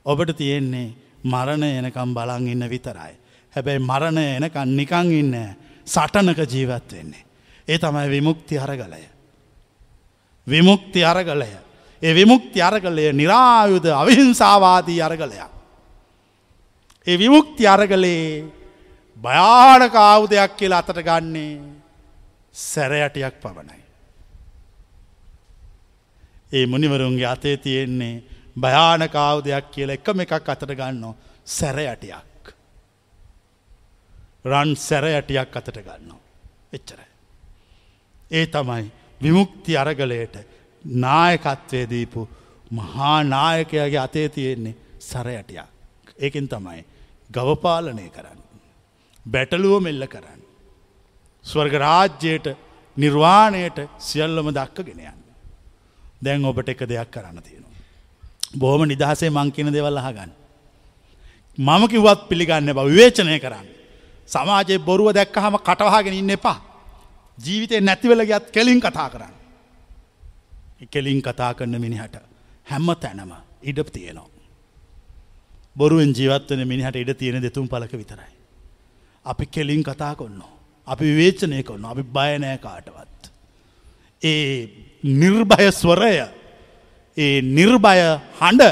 ඔබට තියෙන්නේ මරණ එනකම් බලන් ඉන්න විතරයි. හැබැයි මරණ එනකන් නිකං ඉන්න සටනක ජීවත් වෙන්නේ. ඒ තමයි විමුක්ති අරගලය. විමුක්ති අරගලය. ඒ විමුක්ති අරගලය නිරායුද අවිහිංසාවාදී අරගලයක්. ඒ විමුක්ති අරගලේ භයානක ආවුදයක් කියලා අතට ගන්නේ සැරයටයක් පවනයි. ඒ මුනිවරුන්ගේ අතේ තියෙන්නේ භයානකාවදයක් කියල එකම එකක් අතට ගන්නවා සැරයටයක්. රන් සැරයටයක් අතට ගන්නවා. එච්චරයි. ඒ තමයි විමුක්ති අරගලයට නායකත්වය දීපු මහා නායකයාගේ අතේ තියෙන්නේ සරයටයක්. ඒකින් තමයි ගවපාලනය කරන්න. බැටලුව මෙල්ල කරන්න. ස්වර්ග රාජ්‍යයට නිර්වාණයට සියල්ලම දක්කගෙන යන්න. දැන් ඔබට එක දෙයක් කරන්න තියෙනවා. බොහොම නිදහසේ මං කියන දෙවල් අහගන්න. මම කිව්වත් පිළිගන්න බව විවේචනය කරන්න. සමාජයේ බොරුව දැක්කහම කටවහගෙන ඉන්න එපා. ජීවිතය නැතිවල ගත් කෙලින් කතා කරන්න. කෙලින් කතා කරන මිනිහට හැම්ම තැනම ඉඩ තියෙනවා. බොරුවෙන් ජීවත්වන මිනිහට ඉඩ තියෙන දෙතුම් පලක විතරයි. අපි කෙලින් කතා කොන්නවා. අපි විවේචනය කොන්න අපි බයනෑ කාටවත්. ඒ නිර්භය ස්වරය ඒ නිර්භය හඬ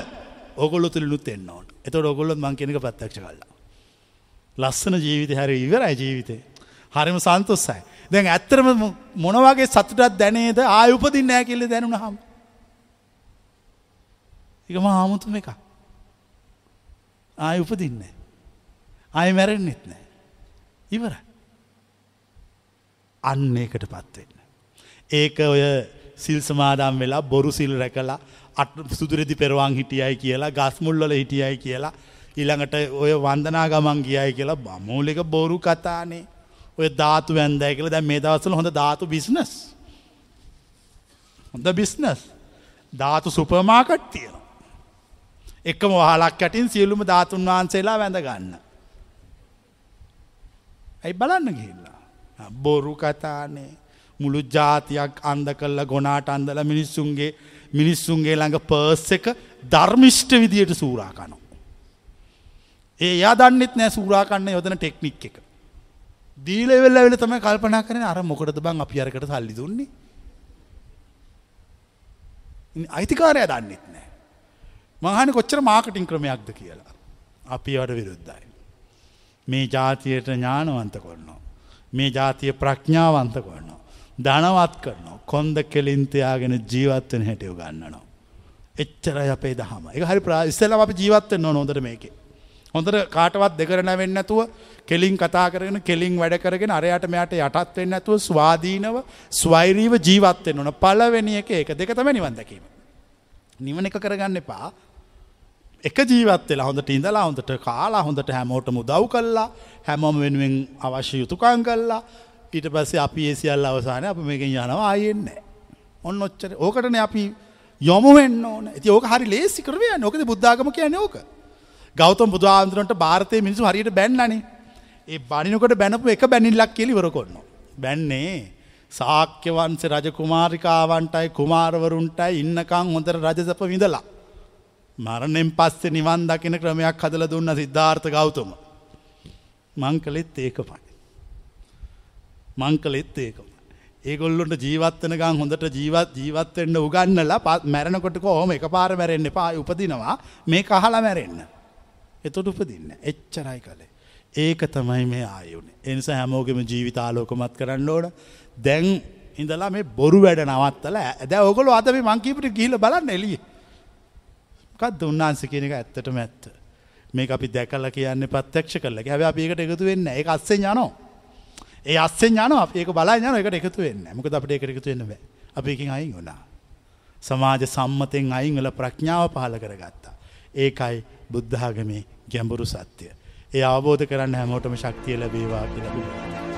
ඔගොල්ලො තුළිනුත් එන්න ඕන එතට ඔගොල්ලොත් මං කෙනෙක ප්‍රත්්‍යක්ෂ කල්ලා. ලස්සන ජීවිත හැරි ඉවරයි ජීවිතේ. හරිම සන්තොස්සයි. දැන් ඇත්තරම මොනවගේ සතුටත් දැනේද ආය උපදින් නෑ කෙල්ල දැනුන හම්. එකම ආමුතුම එක. ආය උපදින්නේ. ආය මැරෙන්න්නෙත් නෑ. ඉවර. අන්න ඒකට පත්වෙන්න. ඒක ඔය සිල් සමාදම් වෙලා බොරු සිල් රැකලා අට සුදුරෙදි පෙරවාන් හිටියයි කියලා ගස්මුල්ලල හිටියයි කියලා ඊළඟට ඔය වන්දනා ගමන් ගියයි කියලා බමූලික බොරු කතානේ. ඔය ධාතු වැන්දයි කියලා. දැන් මේ දවස්වල හොඳ ධාතු බිස්නස් හොඳ බිස්නස් ධාතු සුපර්මාකට් තියෙනවා. එකම වහලක් යටින් සියලුම ධාතුන් වහන්සේලා වැඳ ගන්න. ඇයි බලන්න ගිහිල්ලා? බොරු කතානේ මුළු ජාතියක් අන්ද කල්ල ගොනාට අන්දල මිනිස්සුන්ගේ මිනිස්සුන්ගේ ළඟ පර්ස් එක ධර්මිෂ්ට විදියට සූරාකනු. ඒ යා දන්නෙත් නෑ සූරාකන්න යොදන ටෙක්නික් එක. දීලවෙල්ල වෙල තම කල්පනා කරන අර මොකටද බං අපි අරකට සල්ලි දුන්නේ. අයිතිකාරය දන්නෙත් නෑ. මහනි කොච්චර මාකටින් ක්‍රමයක්ද කියලා. අපි අට විරුද්ධයි. මේ ජාතියට ඥානවන්ත කොන්නවා. මේ ජාතිය ප්‍රඥාවන්ත කොන්නවා. ධනවත් කරනවා. කොන්ද කෙලින්තයාගෙන ජීවත්වන හැටියව ගන්නනවා. එච්චරයි අපේ දහම එක හරි ප්‍රයිස්සලම අප ජීවත්වෙන්න නොදර මේකේ. හොඳට කාටවත් දෙකරන වෙන්න ඇතුව කෙලින් කතා කරගෙන කෙලින් වැඩ කරගෙන අරයට මෙයට යටත් වෙන්න ඇතුව ස්වාධීනව ස්වෛරීව ජීවත්වෙන් ඕන පලවෙනි එක ඒක දෙක තම නිවන් දැකීම. නිවන එක කරගන්න එපා එක ජීවත් වෙලා හොඳට ඉඳලා හොඳට කාලා හොඳට හැමෝටම උදව් කල්ලා හැමෝම වෙනුවෙන් අවශ්‍ය යුතුකං කල්ලා ඊට පස්සේ අපි ඒ සියල්ල අවසානය අප මේකෙන් යනවා ආයෙන්නේ. ඔන්න ඔච්චර ඕකටන අපි යොමු වෙන්න ඕන ඇති ඕක හරි ලේසි කරවය නොකද බුද්ධාගම කියන ඕක. ගෞතම් බුදුආන්දුරන්ට භාරතය මිනිසු හරියට බැන්නනේ ඒ බනිනකොට බැනපු එක බැනිල්ලක් කෙලිවර කොන්න. බැන්නේ සාක්‍යවන්ස රජ කුමාරිකාවන්ටයි කුමාරවරුන්ටයි ඉන්නකං හොඳර රජසප විඳලා. මරණෙන් පස්සේ නිවන් දකින ක්‍රමයක් හදල දුන්න සිද්ධාර්ථ ගෞතම. මං කළෙත් ඒකමයි. මං කළෙත් ඒකම. ඒගොල්ලොට ජීවත්වන ගන් හොඳට ජීවත් ජීවත්වෙන්ට උගන්නලා පත් මැරණකොට හෝම එක පාර මැරෙන්න්න පා උපදිනවා මේ කහලා මැරෙන්න්න. එතොට උපදින්න එච්චරයි කළේ. ඒක තමයි මේ ආයුනේ එනිස හැමෝගෙම ජීවිතාලෝකමත් කරන්න ඕන දැන් ඉඳලා මේ බොරු වැඩ නවත්තල ඇද ඔගොල අද මේ මංකීපට ගිහිල බලන්න එලිය කත් උන්නාන්ස කියන එක ඇත්තටම ඇත්ත? මේ අපි දැකල කියන්න පත්්‍යක්ෂ කරල. හැබ අපඒකට එකතු වෙන්න එක අස්සේ යනෝ ඒ අස්සේ යන ඒක බලා යන එකට එකතු වෙන්න මොකද අපට එකට එකතු වෙන්න බෑ. අපකින් අයින් වුණා. සමාජ සම්මතෙන් අයිංගල ප්‍රඥාව පහල කරගත්තා. ඒකයි බුද්ධාගමේ ගැඹුරු සත්‍යය ඒ අවබෝධ කරන්න හැමෝටම ශක්තිය ලැබේවා කියලා.